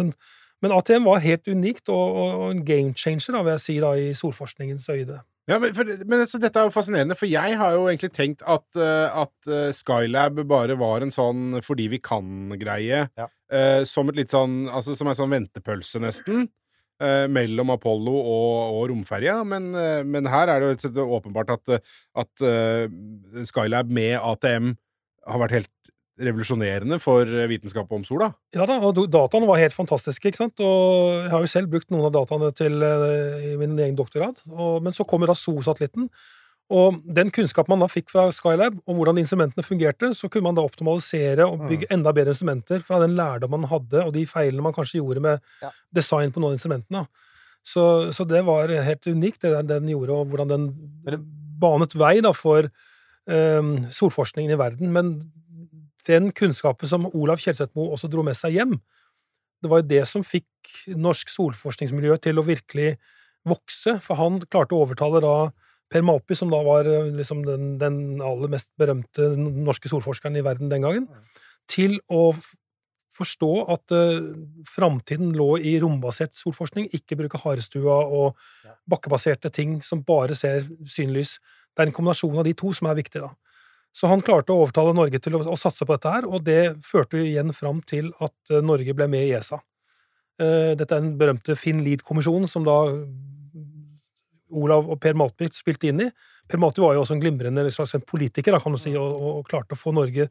Men ATM var helt unikt, og, og, og en game changer, da, vil jeg si, da, i solforskningens øyde. Ja, men, for, men altså, dette er jo fascinerende, for jeg har jo egentlig tenkt at, eh, at eh, Skylab bare var en sånn fordi vi kan-greie. Ja. eh, som et litt sånn Altså som en sånn ventepølse, nesten. eh, mellom Apollo og, og romferja. Men, eh, men her er det jo åpenbart at, at uh, Skylab med ATM har vært helt revolusjonerende for eh, vitenskap om sola. Ja da, og dataene var helt fantastiske, ikke sant? Og jeg har jo selv brukt noen av dataene til eh, i min egen doktorgrad. Og, men så kommer da SO-satellitten. Og den kunnskapen man da fikk fra Skylab, og hvordan instrumentene fungerte, så kunne man da optimalisere og bygge enda bedre instrumenter fra den lærdom man hadde, og de feilene man kanskje gjorde med Ja. design på noen av instrumentene. Så, så det var helt unikt, det den, den gjorde, og hvordan den banet vei da for um, solforskningen i verden. Men den kunnskapen som Olav Kjelseth-Moe også dro med seg hjem, det var jo det som fikk norsk solforskningsmiljø til å virkelig vokse, for han klarte å overtale da Per Malpi, som da var eh, liksom den, den aller mest berømte norske solforskeren i verden den gangen, til å forstå at uh, framtiden lå i rombasert solforskning, ikke bruke harestua og bakkebaserte ting som bare ser synlys. Det er en kombinasjon av de to som er viktig, da. Så han klarte å overtale Norge til å, å satse på dette her, og det førte igjen fram til at eh, Norge ble med i ESA. Eh, Dette er den berømte Finn Lied-kommisjonen som da Olav og Per Maltby spilte inn i. Per Maltby var jo også en glimrende slags politiker, kan du si, og, og, klarte å få Norge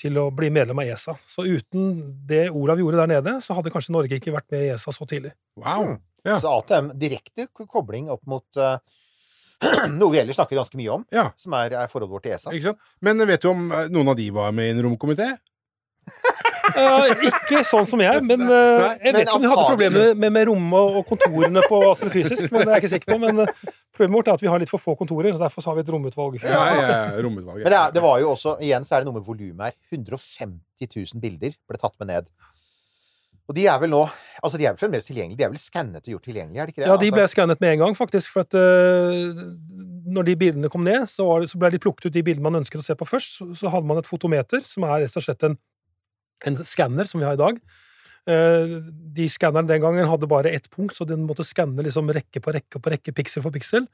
til å bli medlem av ESA. Så uten det Olav gjorde der nede, så hadde kanskje Norge ikke vært med i ESA så tidlig. Wow! Mm. Ja. Så ATM, direkte kobling opp mot eh, noe vi ellers snakker ganske mye om, Ja. som er, er forholdet vårt til ESA. Ikke sant? Men vet du om eh, noen av de var med i en romkomité? uh, ikke sånn som jeg, men uh, jeg vet ikke om vi hadde problemer med, med rommet og kontorene på astrofysisk, men det er jeg ikke sikker på. Men uh, problemet vårt er at vi har litt for få kontorer, så derfor så har vi et romutvalg. Ja, ja, romutvalget. Men det, er, det var jo også, igjen så er det noe med volumet her. 150 000 bilder ble tatt med ned. Og de er vel nå Altså, de er vel fremdeles tilgjengelige? De er vel skannet og gjort tilgjengelige, er det ikke det? Ja, de ble Altså, skannet med en gang, faktisk. For at uh, når de bildene kom ned, så, var det, så ble de plukket ut de bildene man ønsket å se på først. Så, så hadde man et fotometer, som er rett og slett en, en skanner som vi har i dag. Uh, de skannerne den gangen hadde bare ett punkt, så den måtte skanne liksom rekke på rekke på rekke, piksel for piksel.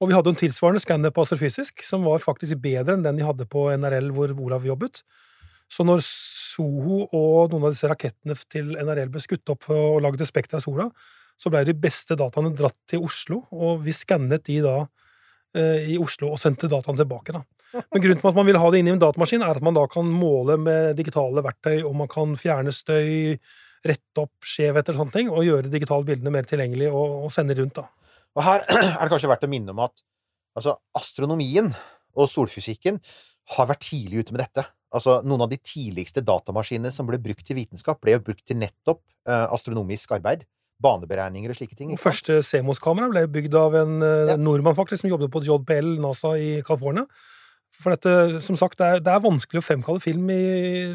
Og vi hadde en tilsvarende skanner på astrofysisk, som var faktisk bedre enn den de hadde på NRL, hvor Olav jobbet. Så når Soho og noen av disse rakettene til NRL ble skutt opp og lagd spekter av sola, så ble de beste dataene dratt til Oslo, og vi skannet de da eh, i Oslo og sendte dataene tilbake. da. Men grunnen til at man vil ha det inn i en datamaskin, er at man da kan måle med digitale verktøy, og man kan fjerne støy, rette opp skjevheter og sånne ting, og gjøre de digitale bildene mer tilgjengelige og, og sende rundt. da. Og her er det kanskje verdt å minne om at altså, astronomien og solfysikken har vært tidlig ute med dette. Altså, Noen av de tidligste datamaskinene som ble brukt til vitenskap, ble jo brukt til nettopp uh, astronomisk arbeid. Baneberegninger og slike ting. Og ikke første CMOS-kamera ble bygd av en uh, Ja. nordmann faktisk, som jobbet på JPL NASA i California. For dette, som sagt, det er, det er vanskelig å fremkalle film i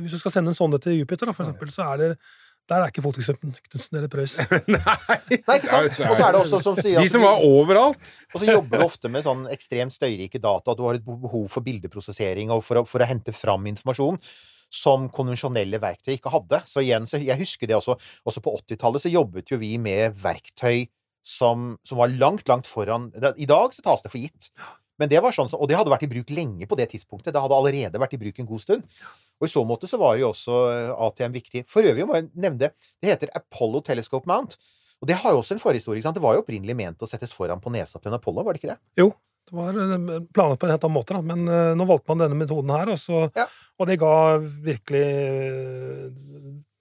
Hvis du skal sende en sonde til Jupiter, da, for eksempel, så er det der er ikke Fotokunsten Knutsen eller Preus. Nei, Nei, ikke sant? Og så er det også som sier De som var overalt! Og så jobber du ofte med sånn ekstremt støyrike data, at du har et behov for bildeprosessering og for å, for å hente fram informasjon som konvensjonelle verktøy ikke hadde. Så igjen, så jeg husker det også. Også på 80-tallet så jobbet jo vi med verktøy som, som var langt, langt foran I dag så tas det for gitt. Men det var sånn, som- Og det hadde vært i bruk lenge på det tidspunktet. Det hadde allerede vært i bruk en god stund. Og i så måte så var jo også eh, ATM viktig. For øvrig må jeg nevne det. Det heter Apollo Telescope Mount. Og det har jo også en forhistorie. Det var jo opprinnelig ment å settes foran på nesa til en Apollo, var det ikke det? Jo, det var planlagt planet på en helt annen måte, da. men eh, nå valgte man denne metoden her, og, så, Ja. og det ga virkelig eh,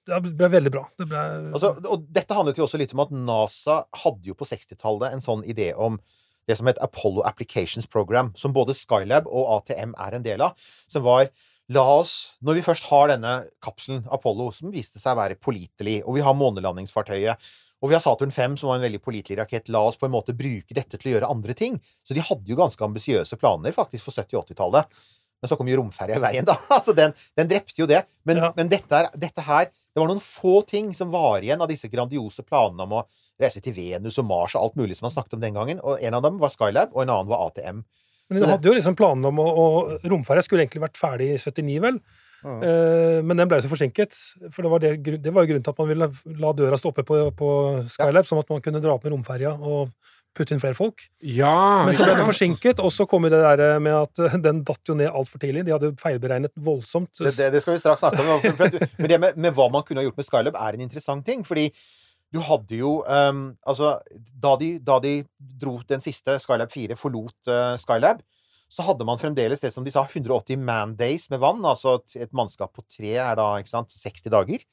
det ble veldig bra. Det ble, Altså, og dette handlet jo også litt om at NASA hadde jo på 60-tallet en sånn idé om det som het Apollo Applications Program, som både Skylab og ATM er en del av. Som var La oss, når vi først har denne kapselen, Apollo, som viste seg å være pålitelig, og vi har månelandingsfartøyet, og vi har Saturn 5, som var en veldig pålitelig rakett, la oss på en måte bruke dette til å gjøre andre ting. Så de hadde jo ganske ambisiøse planer faktisk for 70- og 80-tallet. Men så kom jo romferja i veien, da. Altså, den, den drepte jo det. Men, Ja. men dette, er, dette her Det var noen få ting som var igjen av disse grandiose planene om å reise til Venus og Mars og alt mulig som man snakket om den gangen. Og en av dem var Skylab, og en annen var ATM. Men de hadde jo liksom planene om å, å Romferja skulle egentlig vært ferdig i 79, vel. Uh, men den ble jo så forsinket. For det var, det, det var jo grunnen til at man ville la døra stå oppe på, på Skylab, sånn at man kunne dra opp med romferja og putte inn flere folk. Ja, Men så ble det forsinket, og så kom jo det der med at eh, den datt jo ned altfor tidlig. De hadde jo feilberegnet voldsomt. Det, det, det skal vi straks snakke om. Men det med, med hva man kunne ha gjort med Skylab, er en interessant ting. Fordi du hadde jo um, Altså, da de, da de dro den siste, Skylab 4, forlot uh, Skylab, så hadde man fremdeles det som de sa, 180 man days med vann. Altså et, et mannskap på tre er da ikke sant, 60 dager.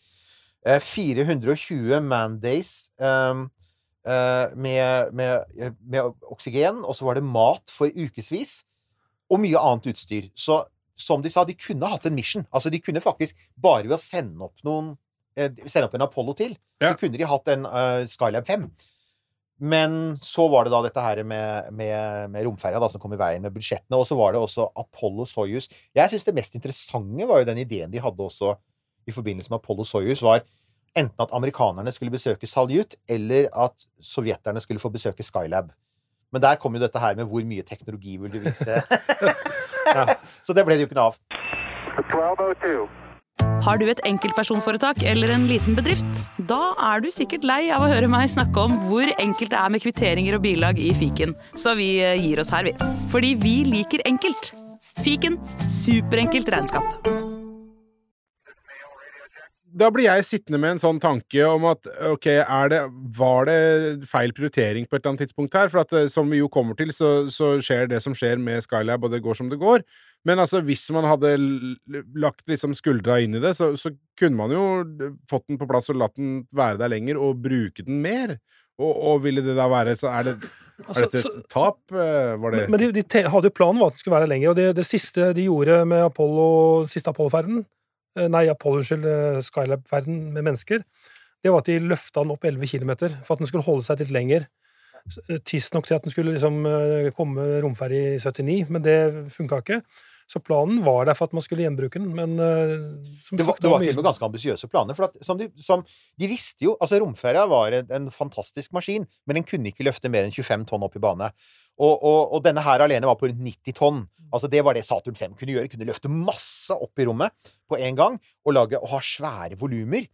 Eh, 420 man days um, eh, med, med, med oksygen, og så var det mat for ukevis. Og mye annet utstyr. Så som de sa, de kunne hatt en mission. Altså, de kunne faktisk, bare ved å sende opp noen eh, Sende opp en Apollo til, Ja. så kunne de hatt en uh, Skylab 5. Men så var det da dette her med, med, med romferja da, som kom i veien med budsjettene. Og så var det også Apollo Soyuz. Jeg syns det mest interessante var jo den ideen de hadde også i forbindelse med Apollo Soyuz, var enten at amerikanerne skulle besøke Salyut, eller at sovjeterne skulle få besøke Skylab. Men der kom jo dette her med hvor mye teknologi vil du vise. Så det ble det jo ikke noe av. 1202. Har du et enkeltpersonforetak eller en liten bedrift? Da er du sikkert lei av å høre meg snakke om hvor enkelt det er med kvitteringer og bilag i fiken, så vi eh, gir oss her, vi. Fordi vi liker enkelt. Fiken superenkelt regnskap. Da blir jeg sittende med en sånn tanke om at ok, er det, var det feil prioritering på et eller annet tidspunkt her? For at eh, som vi jo kommer til, så, så skjer det som skjer med Skylab, og det går som det går. Men altså, hvis man hadde lagt liksom skuldra inn i det, så, så kunne man jo fått den på plass og latt den være der lenger, og bruke den mer. Og, og ville det da være Så er, det, er Altså, dette et tap? Eh, Var det Men de, de hadde jo planen var at den skulle være lenger, og det, det siste de gjorde med Apollo, siste Apollo-ferden Nei, Apollo, unnskyld, eh, Skylab-ferden med mennesker, det var at de løfta den opp 11 km for at den skulle holde seg litt lenger. Eh, Tidsnok til at den skulle liksom eh, komme romferje i 79, men det funka ikke. Så planen var der for at man skulle gjenbruke den, men eh, som Det var, sagt, det var til og med ganske ambisiøse planer. For at, som de, som, de visste jo Altså, romferja var en, en fantastisk maskin, men den kunne ikke løfte mer enn 25 tonn opp i bane. Og, og, og denne her alene var på rundt 90 tonn. Altså Det var det Saturn 5 kunne gjøre. Kunne løfte masse opp i rommet på en gang og, lage, og ha svære volumer.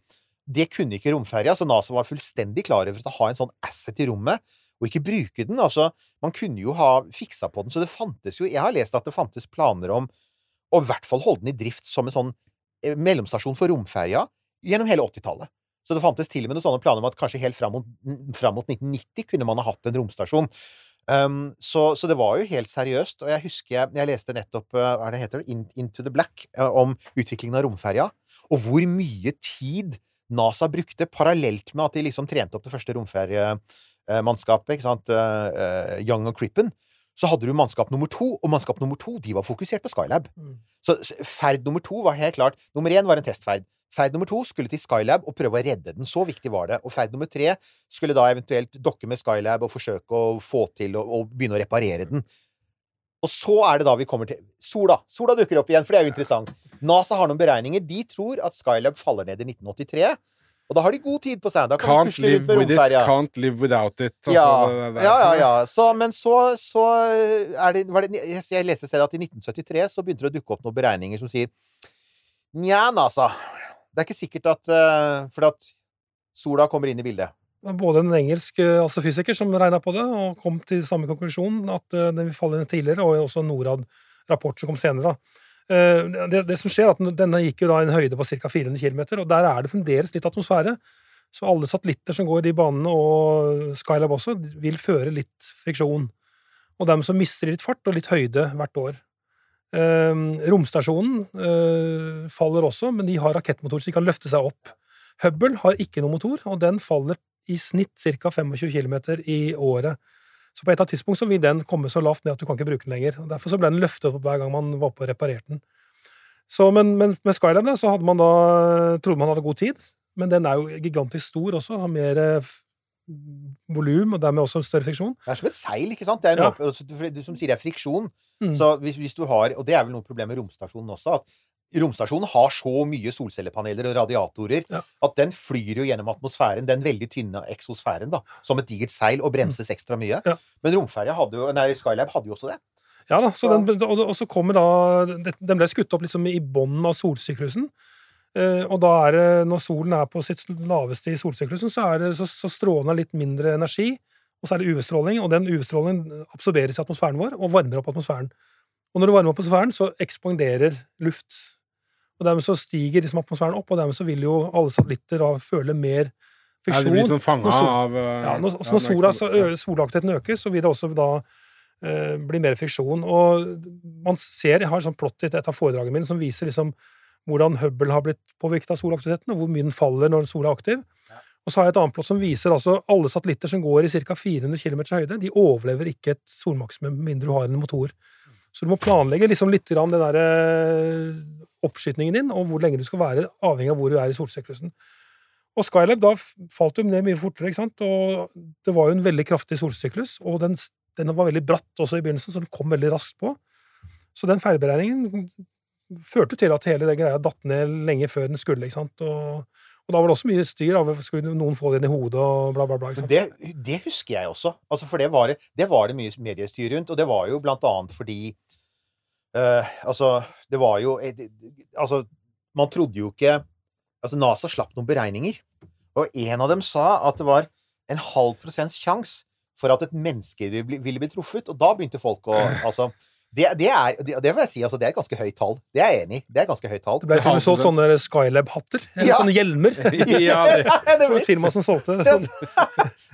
Det kunne ikke romferja, så NASA var fullstendig klar over å ha en sånn asset i rommet. Og ikke bruke den. Altså, man kunne jo ha fiksa på den. Så det fantes jo Jeg har lest at det fantes planer om å i hvert fall holde den i drift som en sånn eh, mellomstasjon for romferja gjennom hele 80-tallet. Så det fantes til og med noen sånne planer om at kanskje helt fram mot, fram mot 1990 kunne man ha hatt en romstasjon. Um, så, så det var jo helt seriøst. Og jeg husker jeg, jeg leste nettopp uh, hva er det heter, In, Into the Black uh, om utviklingen av romferja, og hvor mye tid NASA brukte parallelt med at de liksom trente opp det første romferjemannskapet, ikke sant, uh, uh, Young og Crippen. Så hadde du mannskap nummer to, og mannskap nummer to de var fokusert på Skylab. Mm. Så ferd nummer to var helt klart Nummer én var en testferd. Ferd nummer to skulle til Skylab og prøve å redde den. Så viktig var det. Og ferd nummer tre skulle da eventuelt dokke med Skylab og forsøke å få til å begynne å reparere den. Og så er det da vi kommer til Sola. Sola dukker opp igjen, for det er jo interessant. NASA har noen beregninger. De tror at Skylab faller ned i 1983. Og da har de god tid på seg. Da kan de Can't live rundt med with it, can't live without it. Altså, Ja, det- det- ja, ja, ja. Så, men så, så er det, var det Jeg leste selv at i 1973 så begynte det å dukke opp noen beregninger som sier Nja, altså. Det er ikke sikkert at uh, For at sola kommer inn i bildet. både en engelsk eh, astrofysiker som regna på det, og kom til samme konklusjon, at eh, den vil falle inn tidligere, og også en Norad-rapport som kom senere. da. Eh, Det, det som skjer, er at denne gikk jo da i en høyde på ca. 400 km, og der er det fremdeles litt atmosfære. Så alle satellitter som går i de banene, og Skylab også, vil føre litt friksjon. Og dermed så mister de litt fart og litt høyde hvert år. Eh, romstasjonen eh, faller også, men de har rakettmotorer, så de kan løfte seg opp Hubble har ikke noen motor, og den faller i snitt ca. 25 km i året. Så på et eller annet tidspunkt så vil den komme så lavt ned at du kan ikke bruke den lenger. Derfor så ble den løftet opp hver gang man var på og reparerte den. Så, men, men med Skylab da, så hadde man da, trodde man hadde god tid, men den er jo gigantisk stor også, har mer eh, volum, og dermed også en større friksjon. Det er som et seil, ikke sant? Det er en Ja. altså, du som sier det er friksjon. Mm. Så hvis, hvis du har Og det er vel noe problem med romstasjonen også. at Romstasjonen har så mye solcellepaneler og radiatorer Ja. at den flyr jo gjennom atmosfæren, den veldig tynne eksosfæren, da, som et digert seil, og bremses ekstra mye. Mm. Ja. Men romferja hadde jo Nei, Skylab hadde jo også det. Ja da, så den, og, og så kommer da Den ble skutt opp liksom i bånden av solsyklusen. Eh, og da er det, når solen er på sitt laveste i solsyklusen, så, er det, så, så stråler den litt mindre energi. Og så er det UV-stråling, og den UV-strålingen absorberes i atmosfæren vår og varmer opp atmosfæren. Og når du varmer opp atmosfæren, så ekspanderer luft. Og dermed så stiger liksom atmosfæren opp, og dermed så vil jo alle satellitter da føle mer Ja, de blir sånn fanga av eh, Ja, når, også ja, når sola, er så, solaktiviteten øker, så vil det også da eh, bli mer friksjon. Og man ser, Jeg har sånn plott i et av foredragene mine som viser liksom hvordan Hubble har blitt påvirket av solaktiviteten, og hvor mye den faller når sola er aktiv. Og så har jeg et annet plott som viser altså alle satellitter som går i ca. 400 km høyde, de overlever ikke et solmaksimum med mindre du har en motor. Så du må planlegge liksom litt grann det der oppskytningen din, og hvor lenge du skal være, avhengig av hvor du er i solsyklusen. Og Skylab da falt jo ned mye fortere, ikke sant? og det var jo en veldig kraftig solsyklus, og den, den var veldig bratt også i begynnelsen, så den kom veldig raskt på. Så den feilberegningen førte til at hele den greia datt ned lenge før den skulle, ikke sant. Og, og da var det også mye styr av skulle noen få det inn i hodet og bla, bla, bla. Ikke det, det husker jeg også. Altså, for det var, det, det var det mye mediestyr rundt, og det var jo blant annet fordi eh, Altså, det var jo eh, Altså, man trodde jo ikke Altså, NASA slapp noen beregninger, og en av dem sa at det var en halv prosents sjanse for at et menneske ville bli, ville bli truffet, og da begynte folk å Altså det, det, er, det, det vil jeg si, altså, det er et ganske høyt tall. Det er jeg enig i. Det er et ganske høyt tall. Det ble til og med solgt sånne Skylab-hatter, eller Ja. sånne hjelmer. ja, det, var et firma som solgte sånn.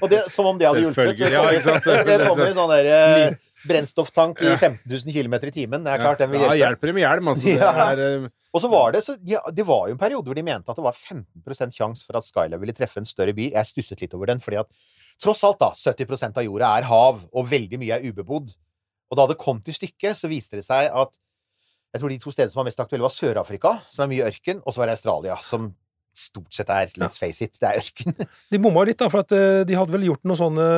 og det, som om det hadde hjulpet. Selvfølgelig, ja, ikke sant? Det kommer en sånn der eh, brennstofftank i 15 000 km i timen. Det er klart den vil hjelpe. Ja, hjelper det med hjelm, altså. Det er, eh, Og så var det så, ja, Det var jo en periode hvor de mente at det var 15% sjanse for at Skylab ville treffe en større by. Jeg stusset litt over den, fordi at tross alt, da, 70% av jorda er hav, og veldig mye er ubebodd. Og da det kom til stykket, så viste det seg at jeg tror de to stedene som var mest aktuelle, var Sør-Afrika, som er mye ørken, og så var det Australia, som stort sett er Let's face it, det er ørken. De bomma litt, da, for at eh, de hadde vel gjort noen sånne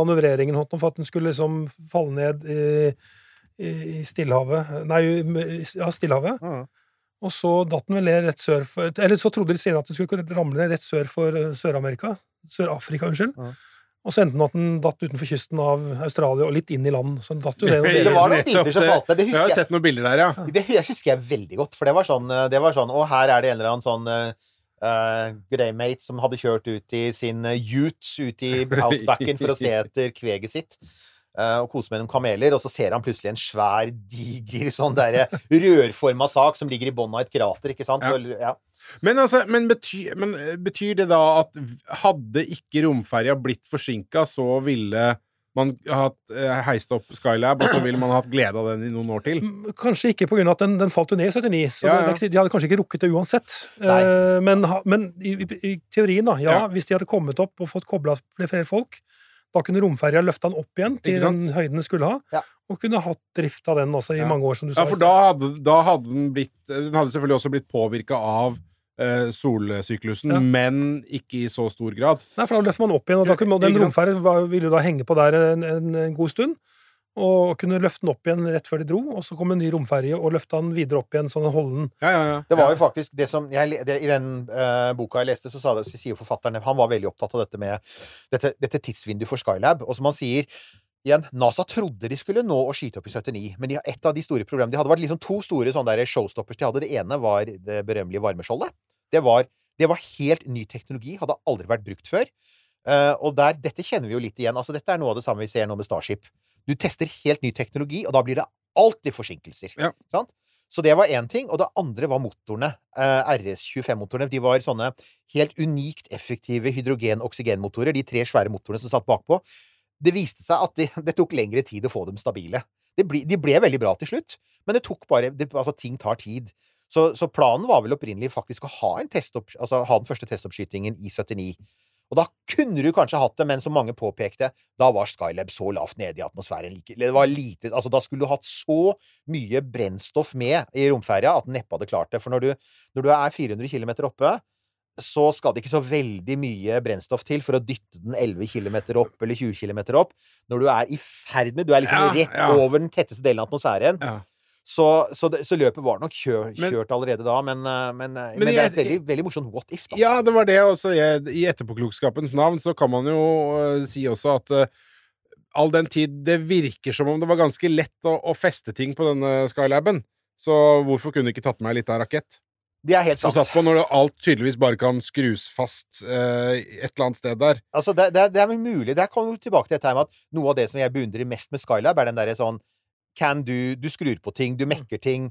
manøvreringer for at den skulle liksom falle ned i, i i Stillehavet Nei, ja, Stillehavet. Mm. Og så datt den vel ned rett sør for Eller så trodde de senere at den skulle kunne ramle ned rett sør for eh, Sør-Amerika. Sør-Afrika, unnskyld. Mm. Og så endte den at den datt utenfor kysten av Australia og litt inn i land. Så den datt jo det, Det Det var noen bilder som falt ned. Det Jeg har sett noen bilder der, ja. Det husker jeg veldig godt, for det var sånn, eh, det var sånn Og her er det en eller annen sånn uh, greymate som hadde kjørt ut i sin uh, ute ut i outbacken for å se etter kveget sitt. eh, og kose med noen kameler, og så ser han plutselig en svær, diger sånn derre rørforma sak som ligger i bunnen av et krater, ikke sant? Ja. Og- ja. Men, altså, men, betyr, men eh, betyr det da at hadde ikke romferja blitt forsinka, så ville man hatt eh, heist opp Skylab, og så ville man hatt glede av den i noen år til? Kanskje ikke pga. at den, den falt jo ned i 79, så Ja, ja. det de hadde kanskje ikke rukket det uansett. Eh, men ha- men i, i, i teorien, da. Ja, Ja. hvis de hadde kommet opp og fått kobla flere folk, da kunne romferja løfta den opp igjen til den høyden den skulle ha, Ja. og kunne hatt drift av den også i Ja. mange år, som du sa. Ja, for da hadde, da hadde den blitt Den hadde selvfølgelig også blitt påvirka av solsyklusen, Ja. men ikke i så stor grad. Nei, for da løfter man opp igjen, og da kunne, den var- ville jo da henge på der en, en, en god stund. Og kunne løfte den opp igjen rett før de dro, og så kom en ny romferje og løfta den videre opp igjen, sånn den Ja, ja, ja. Det var jo faktisk det som jeg, det, I den uh, boka jeg leste, så, sa det, så sier forfatteren Han var veldig opptatt av dette med dette, dette tidsvinduet for Skylab. Og som han sier Igjen, NASA trodde de skulle nå å skyte opp i 79, men de, har- et av de store problemene De hadde vært liksom to store showstoppers de hadde. Det ene var det berømmelige varmeskjoldet. Det var, det var helt ny teknologi, hadde aldri vært brukt før. Eh, og der, dette kjenner vi jo litt igjen. altså Dette er noe av det samme vi ser nå med Starship. Du tester helt ny teknologi, og da blir det alltid forsinkelser. Ja. Sant? Så det var én ting. Og det andre var motorene. Eh, RS25-motorene. De var sånne helt unikt effektive hydrogen-oksygenmotorer. De tre svære motorene som satt bakpå. Det viste seg at det, det tok lengre tid å få dem stabile. de ble, de ble veldig bra til slutt, men det tok bare det, Altså, ting tar tid. Så, så planen var vel opprinnelig faktisk å ha, en testopp, altså, ha den første testoppskytingen i 79. Og da kunne du kanskje hatt det, men som mange påpekte, da var Skylab så lavt nede i atmosfæren. Det var lite, altså Da skulle du hatt så mye brennstoff med i romferja at den neppe hadde klart det. For når du, når du er 400 km oppe, så skal det ikke så veldig mye brennstoff til for å dytte den 11 km opp eller 20 km opp. Når du er i ferd med Du er liksom Ja, rett ja. over den tetteste delen av atmosfæren. Ja. Så, så, det, så løpet var nok kjør, kjørt allerede da, men, eh, men, eh, Men men, det er et veldig, veldig morsomt what if, da. Ja, det var det også. Jeg, I etterpåklokskapens navn så kan man jo uh, si også at uh, all den tid det virker som om det var ganske lett å, å feste ting på denne Skylaben, så hvorfor kunne du ikke tatt med ei lita rakett? Det er helt Som sant. satt på når alt tydeligvis bare kan skrus fast uh, et eller annet sted der. Altså, det, det, det er vel mulig. Der kommer vi tilbake til dette med at noe av det som jeg beundrer mest med Skylab, er den derre sånn Can du Du skrur på ting, du mekker ting.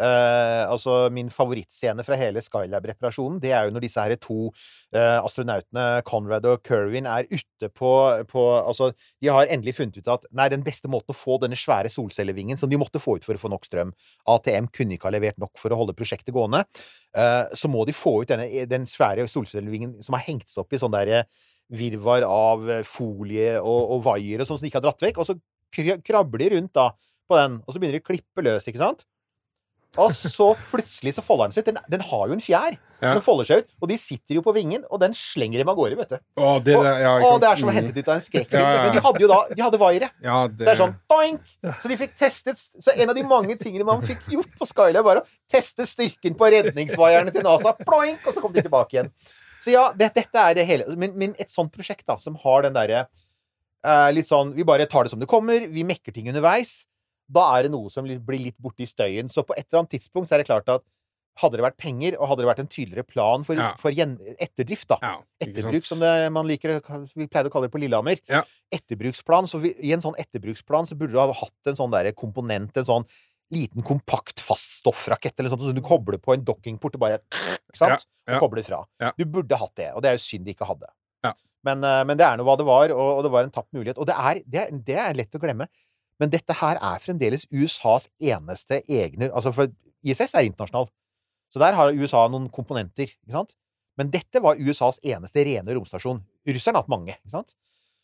Uh, altså, min favorittscene fra hele Skylab-reparasjonen, det er jo når disse her to uh, astronautene, Conrad og Kerwin, er ute på, på Altså, de har endelig funnet ut at nei, den beste måten å få denne svære solcellevingen, som de måtte få ut for å få nok strøm ATM kunne ikke ha levert nok for å holde prosjektet gående. Uh, så må de få ut denne, den svære solcellevingen som har hengt seg opp i sånn derre virvar av folie og, og vaiere sånn som de ikke har dratt vekk. Og så krabler rundt da på den, og så begynner de å klippe løs, ikke sant? Og så plutselig så folder den seg ut. Den, den har jo en fjær. Ja. Den folder seg ut, og de sitter jo på vingen, og den slenger dem av gårde, vet du. Å, det, Og, ja, sant? det er som å hente ut av en skrekkfilm. Ja. Men de hadde jo da De hadde vaiere. Ja, Så det er sånn doink! Så de fikk testet Så en av de mange tingene man fikk gjort på Skylab, var å teste styrken på redningsvaierne til NASA. Ploink! Og så kom de tilbake igjen. Så ja, det, dette er det hele. Men, men et sånt prosjekt da, som har den derre eh, litt sånn Vi bare tar det som det kommer. Vi mekker ting underveis. Da er det noe som blir litt borte i støyen. Så på et eller annet tidspunkt så er det klart at hadde det vært penger, og hadde det vært en tydeligere plan for, Ja. for etterdrift, da Ja, Etterbruk, som det man liker Vi pleide å kalle det på Lillehammer. Ja. Etterbruksplan. Så vi, I en sånn etterbruksplan så burde du ha hatt en sånn der komponent, en sånn liten kompakt faststoffrakett eller sånt, som du kobler på en dockingport og bare Ikke sant? Og kobler fra. Du burde hatt det, og det er jo synd de ikke hadde. Ja. Men, eh, men det er nå hva det var, og, og det var en tapt mulighet. Og det er, det, det er lett å glemme. Men dette her er fremdeles USAs eneste egne Altså, for ISS er internasjonal. Så der har USA noen komponenter, ikke sant? Men dette var USAs eneste rene romstasjon. Russerne har hatt mange, ikke sant?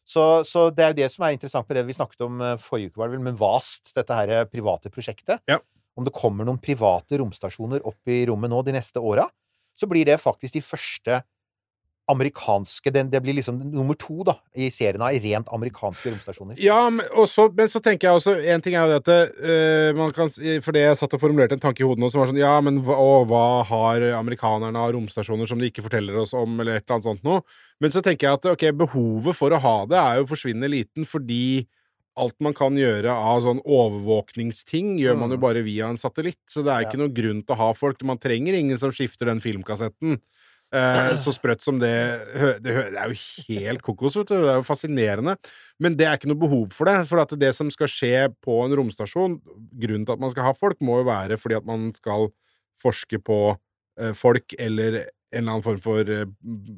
Så, så det er jo det som er interessant med det vi snakket om eh, forrige uke, med VAST, dette her eh, private prosjektet. Ja. Om det kommer noen private romstasjoner opp i rommet nå de neste åra, så blir det faktisk de første amerikanske det, Det blir liksom nummer to da, i serien av rent amerikanske romstasjoner. Ja, men, også, men så tenker jeg også En ting er jo det at eh, man kan si- For det jeg satt og formulerte en tanke i hodet nå som var sånn Ja, men hva, å, hva har amerikanerne av romstasjoner som de ikke forteller oss om, eller et eller annet sånt noe? Men så tenker jeg at ok, behovet for å ha det er jo forsvinnende liten, fordi alt man kan gjøre av sånn overvåkningsting, gjør man jo Mm. bare via en satellitt. Så det er Ja. ikke noe grunn til å ha folk. Man trenger ingen som skifter den filmkassetten. Eh, så sprøtt som det det, er jo helt kokos, vet du. Det er jo fascinerende. Men det er ikke noe behov for det. For at det som skal skje på en romstasjon, grunnen til at man skal ha folk, må jo være fordi at man skal forske på eh, folk eller en eller annen form for eh,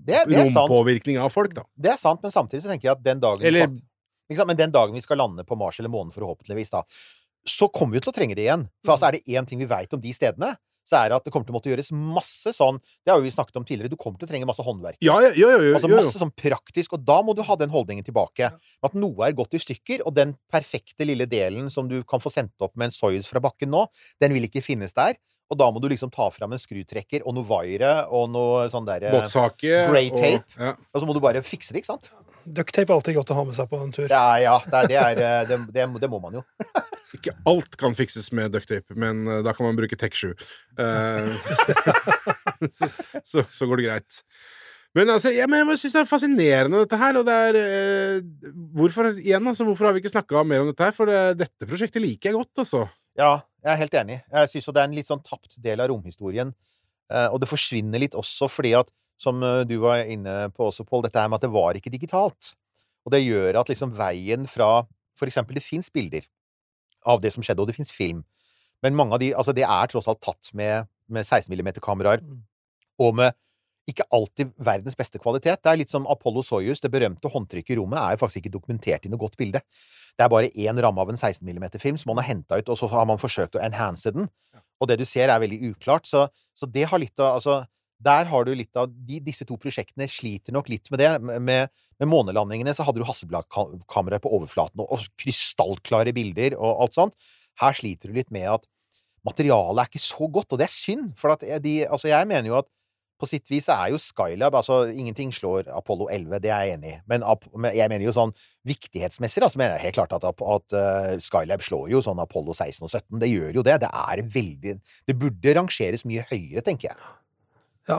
det rompåvirkning av folk, da. Det er sant, men samtidig så tenker jeg at den dagen Eller- fakt- ikke sant? Men den dagen vi skal lande på Mars eller månen, forhåpentligvis, da, så kommer vi til å trenge det igjen. For altså, er det én ting vi veit om de stedene, så er det at det kommer til å måtte gjøres masse sånn Det har jo vi snakket om tidligere. Du kommer til å trenge masse håndverk. Ja, ja, ja, ja, ja, Altså masse sånn praktisk, og da må du ha den holdningen tilbake. At noe er gått i stykker, og den perfekte lille delen som du kan få sendt opp med en Soyuz fra bakken nå, den vil ikke finnes der. Og da må du liksom ta fram en skrutrekker og noe wire og noe sånn derre Båtsake. Grey og- tape. Ja. Og så må du bare fikse det, ikke sant? Ducktape er alltid godt å ha med seg på en tur. Ja, ja. Det, er, det, er, eh, det, det, det må man jo. Ikke alt kan fikses med ducktape, men eh, da kan man bruke Tech7. Uh, så, så går det greit. Men altså, jeg, men jeg syns det er fascinerende, dette her. Og det er uh, Hvorfor igjen, altså, hvorfor har vi ikke snakka mer om dette her? For det, dette prosjektet liker jeg godt, altså. Ja, jeg er helt enig. Jeg syns jo det er en litt sånn tapt del av romhistorien. Uh, og det forsvinner litt også fordi at, som eh, du var inne på også, Pål, dette her med at det var ikke digitalt. Og det gjør at liksom veien fra For eksempel, det fins bilder av det som skjedde, og det fins film. Men mange av de Altså, det er tross alt tatt med, med 16 mm-kameraer, Mm. og med ikke alltid verdens beste kvalitet. Det er litt som Apollo Soyuz. Det berømte håndtrykket i rommet er jo faktisk ikke dokumentert i noe godt bilde. Det er bare én ramme av en 16 mm-film som man har henta ut, og så har man forsøkt å enhance den. Og det du ser, er veldig uklart. Så, så det har litt av Altså, der har du litt av de, Disse to prosjektene sliter nok litt med det. Med, med månelandingene så hadde du Hasselblad-kameraet på overflaten og, og krystallklare bilder og alt sånt. Her sliter du litt med at materialet er ikke så godt, og det er synd. For de Altså, jeg mener jo at på sitt vis er jo Skylab altså Ingenting slår Apollo 11, det er jeg enig i. Men, jeg mener jo sånn viktighetsmessig, da, så mener jeg helt klart at, at uh, Skylab slår jo sånn Apollo 16 og 17. Det gjør jo det. Det er veldig Det burde rangeres mye høyere, tenker jeg. Ja,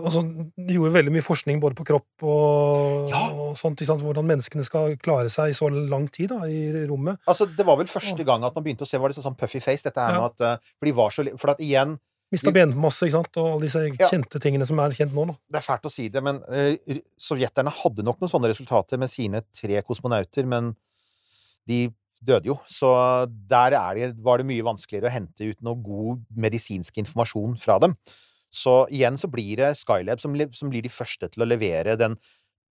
også, de gjorde veldig mye forskning både på kropp og, Ja. og sånt. Hvordan menneskene skal klare seg i så lang tid da, i rommet. Altså, det var vel første gang at man begynte å se var det sånn puffy face, dette her Ja. med at uh, For de var så For at igjen Mista benmasse ikke sant? og alle disse Ja. tingene som er kjent nå. da. Det er fælt å si det, men uh, sovjeterne hadde nok noen sånne resultater med sine tre kosmonauter, men de døde jo. Så der er det, var det mye vanskeligere å hente ut noe god medisinsk informasjon fra dem. Så igjen så blir det Skylab som, som blir de første til å levere den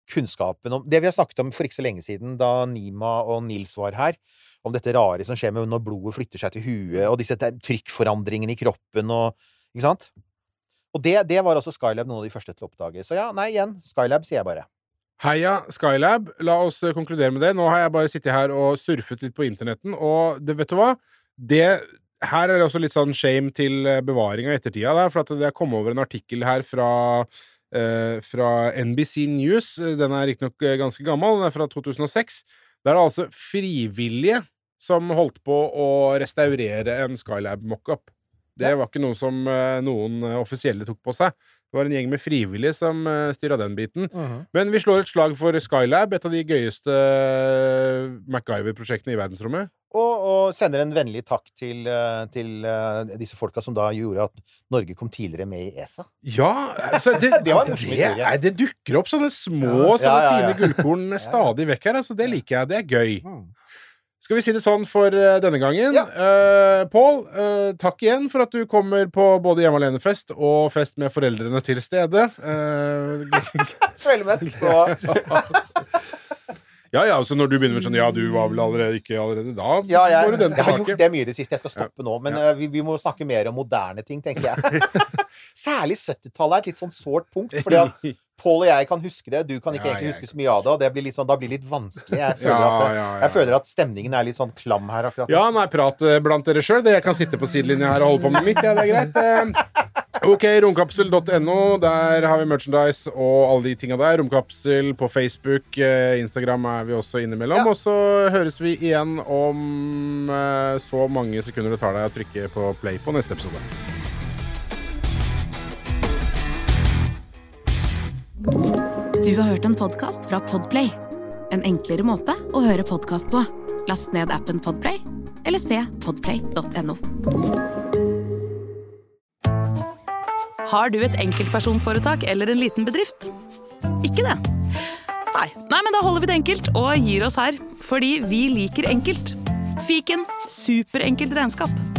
kunnskapen om Det vi har snakket om for ikke så lenge siden, da Nima og Nils var her, om dette rare som skjer med når blodet flytter seg til huet, og disse trykkforandringene i kroppen og Ikke sant? Og det, det var også Skylab noen av de første til å oppdage. Så ja, nei, igjen, Skylab, sier jeg bare. Heia Skylab. La oss eh, konkludere med det. Nå har jeg bare sittet her og surfet litt på internetten, og det, vet du hva? Det her er det også litt sånn shame til eh, bevaring av ettertida, der, for at jeg kom over en artikkel her fra eh, fra NBC News. Den er riktignok eh, ganske gammel, den er fra 2006. Der er det altså frivillige som holdt på å restaurere en Skylab mockup. Det var ikke noe som eh, noen offisielle tok på seg. Det var en gjeng med frivillige som uh, styra den biten. Men vi slår et slag for Skylab, et av de gøyeste eh, MacGyver-prosjektene i verdensrommet. Og, og sender en vennlig takk til, eh, til eh, disse folka som da gjorde at Norge kom tidligere med i ESA. Ja, altså det, Det var det, det dukker opp sånne små, Ja. sånne Ja, ja, fine gullkorn stadig vekk her. Altså, det liker jeg. Det er gøy. Skal vi si det sånn for eh, denne gangen? Ja. Uh, Pål, uh, takk igjen for at du kommer på både hjemme alene-fest og fest med foreldrene til stede. Uh, Føler meg så ja, ja, altså når du begynner med sånn Ja, du var vel allerede ikke allerede da? Ja, jeg, får du den jeg har gjort det mye i det siste. Jeg skal stoppe nå. Men eh, vi, vi må snakke mer om moderne ting, tenker jeg. Særlig 70-tallet er et litt sånn sårt punkt. Fordi at Pål og jeg kan huske det, du kan ikke Ja, egentlig huske så mye av det. Og det blir litt sånn, da blir det litt vanskelig. Jeg føler, Ja, at, det, jeg føler at stemningen er litt sånn klam her akkurat. Ja, nei, prat eh, blant dere sjøl. Jeg kan sitte på sidelinja her og holde på med mitt. Ja, det er greit. Eh, Ok, romkapsel.no. Der har vi merchandise og alle de tinga der. Romkapsel på Facebook. eh, Instagram er vi også innimellom. Ja. Og så høres vi igjen om eh, så mange sekunder det tar deg å trykke på play på neste episode. Du har hørt en podkast fra Podplay. En enklere måte å høre podkast på. Last ned appen Podplay, eller se podplay.no. Har du et enkeltpersonforetak eller en liten bedrift? Ikke det? Nei. Nei, men da holder vi det enkelt og gir oss her. Fordi vi liker enkelt. Fiken superenkelt regnskap.